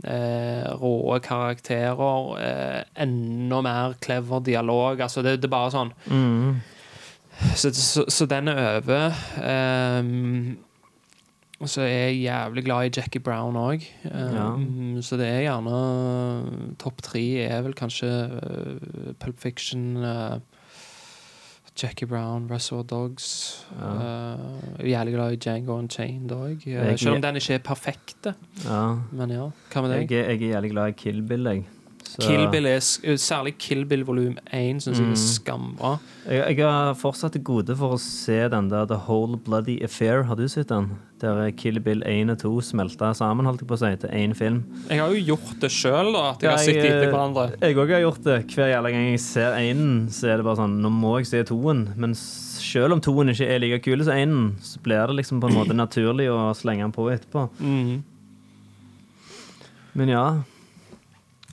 eh, råe karakterer, eh, enda mer clever dialog. Altså, det, er bare sånn Mm. så, så, så den er over. Ehm, Og så er jeg jævlig glad i Jackie Brown òg. Ja. Så det er gjerne Topp tre er vel kanskje uh, Pulp Fiction, uh, Jackie Brown, Russell Dogs. Ja. er jævlig glad i Django Unchained òg. Uh, selv om den ikke er perfekt. Ja. Men ja, hva med deg? Jeg, jeg er jævlig glad i Kill Bill, jeg. Så- Kill Bill er, særlig Kill Bill volum 1 syns jeg Mm. er skambra. Jeg, jeg har fortsatt til gode for å se den der The Whole Bloody Affair. Har du sett den? Der Kill Bill 1 og 2 smelta sammen, holdt jeg på å si, til én film. Jeg har jo gjort det sjøl, at jeg Ja, har sett etter eh, hverandre. Jeg òg har gjort det. Hver jævla gang jeg ser énen, så er det bare sånn Nå må jeg se toen. Men selv om toen ikke er like kul som énen, så blir det liksom på en måte naturlig å slenge den på etterpå. Mhm. Men ja.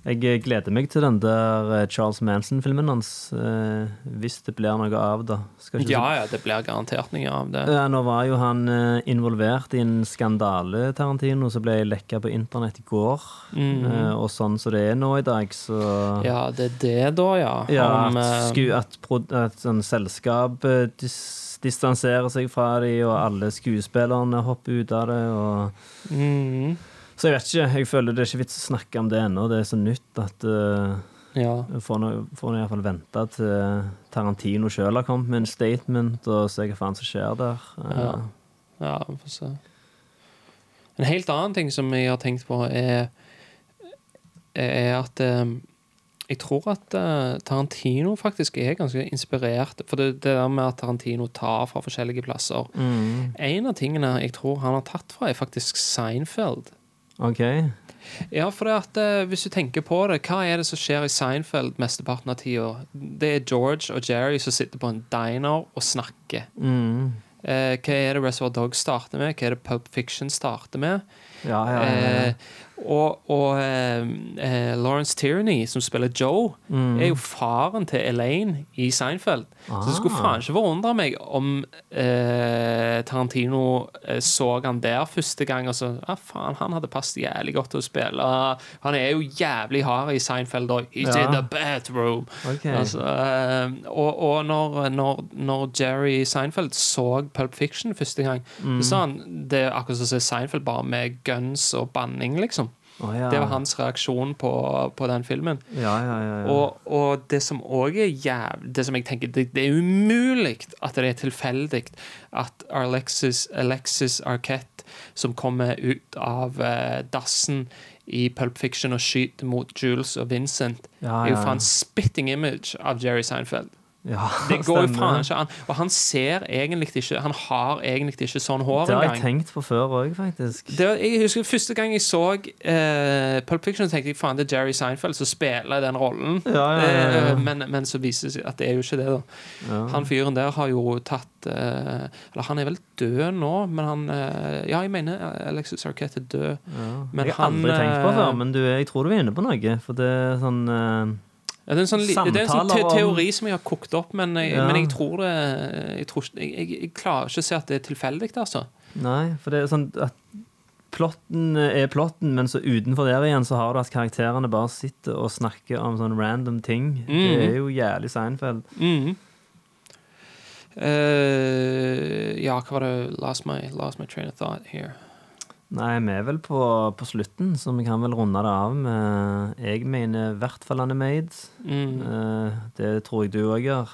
Jeg eh, gleder meg til den der eh, Charles Manson-filmen hans. eh, hvis det blir noe av, ikke Ja, ja, det blir garantert noe av det. Nå var jo han involvert i en skandale, Tarantino, som ble lekka på internett i går. Mm. Og sånn som det er nå i dag, så Ja, det er det, da, ja. Ja, Om, at, sku, at, at sånn selskap dis, distanserer seg fra dem, og alle skuespillerne hopper ut av det. Og... mhm. Så jeg vet ikke. Jeg føler det er ikke vits å snakke om det ennå. Det er så nytt at uh, Ja. får nå iallfall vente til Tarantino sjøl har kommet med en statement, og se hva faen som skjer der. Uh, Ja. Ja, vi får se. En helt annen ting som jeg har tenkt på, er, er at eh, jeg tror at uh, Tarantino faktisk er ganske inspirert. For det, det der med at Tarantino tar fra forskjellige plasser mm, En av tingene jeg tror han har tatt fra, er faktisk Seinfeld. OK. Ja, for det at eh, hvis du tenker på det, hva er det som skjer i Seinfeld mesteparten av tida? Det er George og Jerry som sitter på en diner og snakker. Mm. Eh, hva er det Reservoir Dogs starter med? Hva er det Pulp Fiction starter med? Ja, ja, ja. Eh, og og eh, eh, Lawrence Tierney, som spiller Joe, Mm. er jo faren til Elaine i Seinfeld. Så det skulle Ah. faen ikke forundre meg om eh, Tarantino så han der første gang og så Ja, faen, han hadde passet jævlig godt til å spille. Han er jo jævlig hard i Seinfeld òg. He's in the bathroom. Okay. Altså, eh, og og når, når, når Jerry Seinfeld så Pulp Fiction første gang, Mm. så sa han det er akkurat som å se Seinfeld bare med guns og banning, liksom. Oh, ja. Det var hans reaksjon på, på den filmen. Ja, ja, ja, ja. Og, og det som òg er jævlig Det som jeg tenker Det, det er umulig at det er tilfeldig at Alexis, Alexis Arquette, som kommer ut av uh, dassen i Pulp Fiction og skyter mot Jules og Vincent, er jo faen spitting image av Jerry Seinfeld. Ja, Det går jo faen ikke an. Og han ser egentlig ikke Han har egentlig ikke sånn hår Det har jeg engang. tenkt på før òg, faktisk. Det, jeg husker Første gang jeg så uh, Pulp Fiction, tenkte jeg faen det er Jerry Seinfeld som spiller den rollen. Ja, ja. Eh, Men, men så viser det seg at det er jo ikke det. da. Han fyren der har jo tatt uh, Eller han er vel død nå, men han Ja, jeg mener Alexis Arquette er død. Jeg har aldri tenkt på det før, men du, jeg tror du er inne på noe. For det er sånn Ja, det er en sånn, det er en sånn te teori som jeg har kokt opp, men jeg, Ja. men jeg tror det jeg, tror, jeg, klarer ikke å se at det er tilfeldig, altså. Nei, for det er sånn at plotten er plotten, men så utenfor der igjen så har du at karakterene bare sitter og snakker om sånn random ting. Det Mhm. er jo jævlig Seinfeld. Mm. Uh, ja, hva var det Last my, lost my train of thought here. Nei, vi er vel på, på slutten, så vi kan vel runde det av med Jeg mener i hvert fall han er made. Mm. Eh, det tror jeg du òg gjør.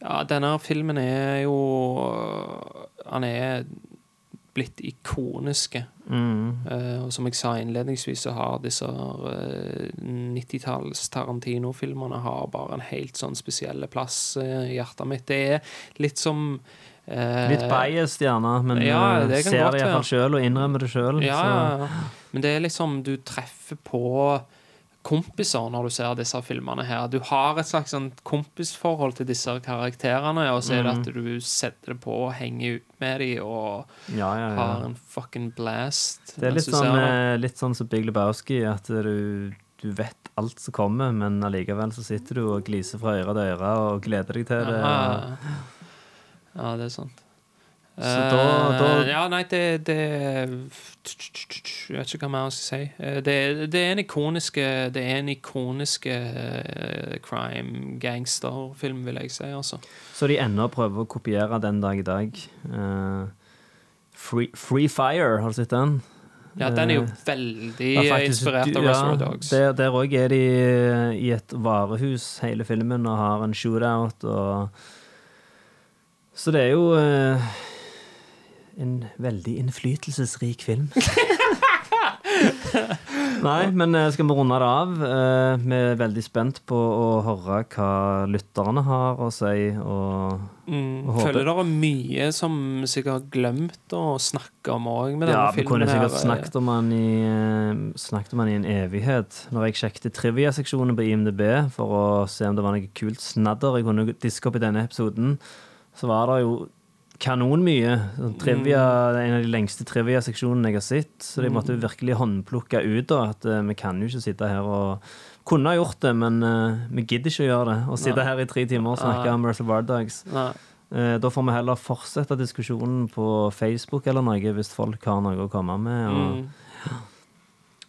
Ja, denne filmen er jo Han er blitt ikoniske. Mm. Uh, og som jeg sa innledningsvis, så har disse uh, 90-talls Tarantino-filmene har bare en helt sånn spesiell plass eh, i hjertet mitt. Det er litt som eh, Litt biased, gjerne, men ja, eh, det ser godt det iallfall sjøl og innrømmer det sjøl. Ja, ja, ja. Men det er liksom Du treffer på kompiser når du ser disse filmene her. Du har et slags sånn kompisforhold til disse karakterene, og så er det at du setter det på og henger ut med dem og Ja, ja, har en fucking blast. Det er litt sånn, eh, litt sånn som Big Lebowski, at du, du vet alt som kommer, men allikevel så sitter du og gliser fra øre til øre og gleder deg til det. Ja, ja, det er sant. Så da- da- Eh, Ja, nei, det, det Jeg vet ikke hva mer jeg skal si. Eh, Det, det er en ikoniske Det er en ikoniske eh, crime gangsterfilm, vil jeg si, altså. Så de ennå prøver å kopiere den dag i dag. Free, Free Fire, har du sett den? Ja, den er jo veldig Ja, faktisk, inspirert av ja, Dogs. Der, der òg er de i et varehus hele filmen og har en shootout og Så det er jo eh, en veldig innflytelsesrik film. Nei, men eh, skal vi runde det av? Eh, Vi er veldig spent på å høre hva lytterne har å si. Og Mm, og håper- føler det er mye som vi sikkert har glemt å snakke om òg med denne ja, vi filmen. kunne sikkert snakket om den i, eh, snakket om den i en evighet. Når jeg sjekket trivia-seksjonen på IMDb for å se om det var noe kult snadder jeg kunne diske opp i denne episoden, så var det jo kanonmye. Sånn Trivia, Mm. en av de lengste trivia-seksjonene jeg har sett. Så de måtte jo virkelig håndplukke ut da, at uh, vi kan jo ikke sitte her og Kunne ha gjort det, men uh, vi gidder ikke å gjøre det. Å sitte her i tre timer og snakke om Reservoir Bardags. Nei. Eh, Da får vi heller fortsette diskusjonen på Facebook eller noe, hvis folk har noe å komme med. Og Mm.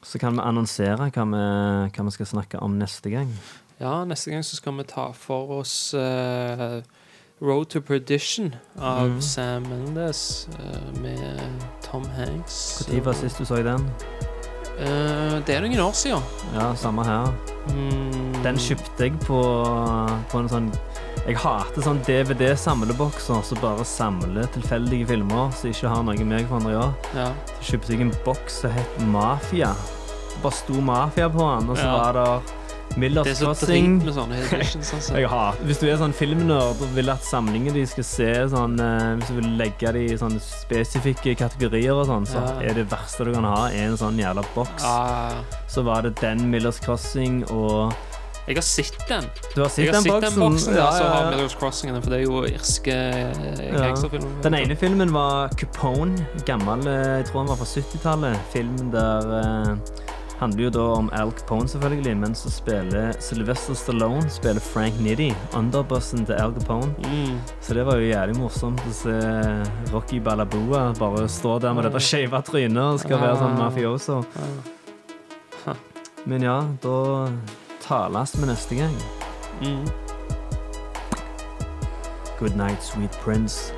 Så kan vi annonsere hva vi, hva vi skal snakke om neste gang. Ja, neste gang så skal vi ta for oss eh, Road to Perdition av Mm. Sam Mendes uh, med Tom Hanks. Når var sist du så den? Uh, det er noen år siden. Ja, samme her. Mm. Den kjøpte jeg på, på en sånn Jeg hater sånn DVD-samlebokser som bare samler tilfeldige filmer som ikke har noe med hverandre å gjøre. Ja. Så kjøpte jeg en boks som het Mafia. Det bare sto Mafia på den, og så Ja. var det Det er så Crossing. drit med sånne editions. Altså. Jeg har, hvis du er sånn filmnerd og vil at samlingene de skal se sånn eh, Hvis du vil legge det i sånne spesifikke kategorier og sånn, så Ja. er det verste du kan ha, er en sånn jævla boks. Ja, Så var det den Millers Crossing og jeg har sett den. Du har sett Jeg har den sett boksen? den boksen der Ja, som har. Miller's Crossing, for det er jo irske eh, Ja. gangsterfilmer. Den ene filmen var Capone, gammel, eh, jeg tror han var fra 70-tallet. Filmen der eh, handler jo da om Al Capone, selvfølgelig, men så spiller Sylvester Stallone spiller Frank Nitty, underbussen til Al Capone. Mm. Så det var jo jævlig morsomt å se Rocky Balaboa bare stå der med dette skeive trynet og skal være sånn mafioso. Men ja, da tales vi neste gang. Mm. Good night, sweet prince.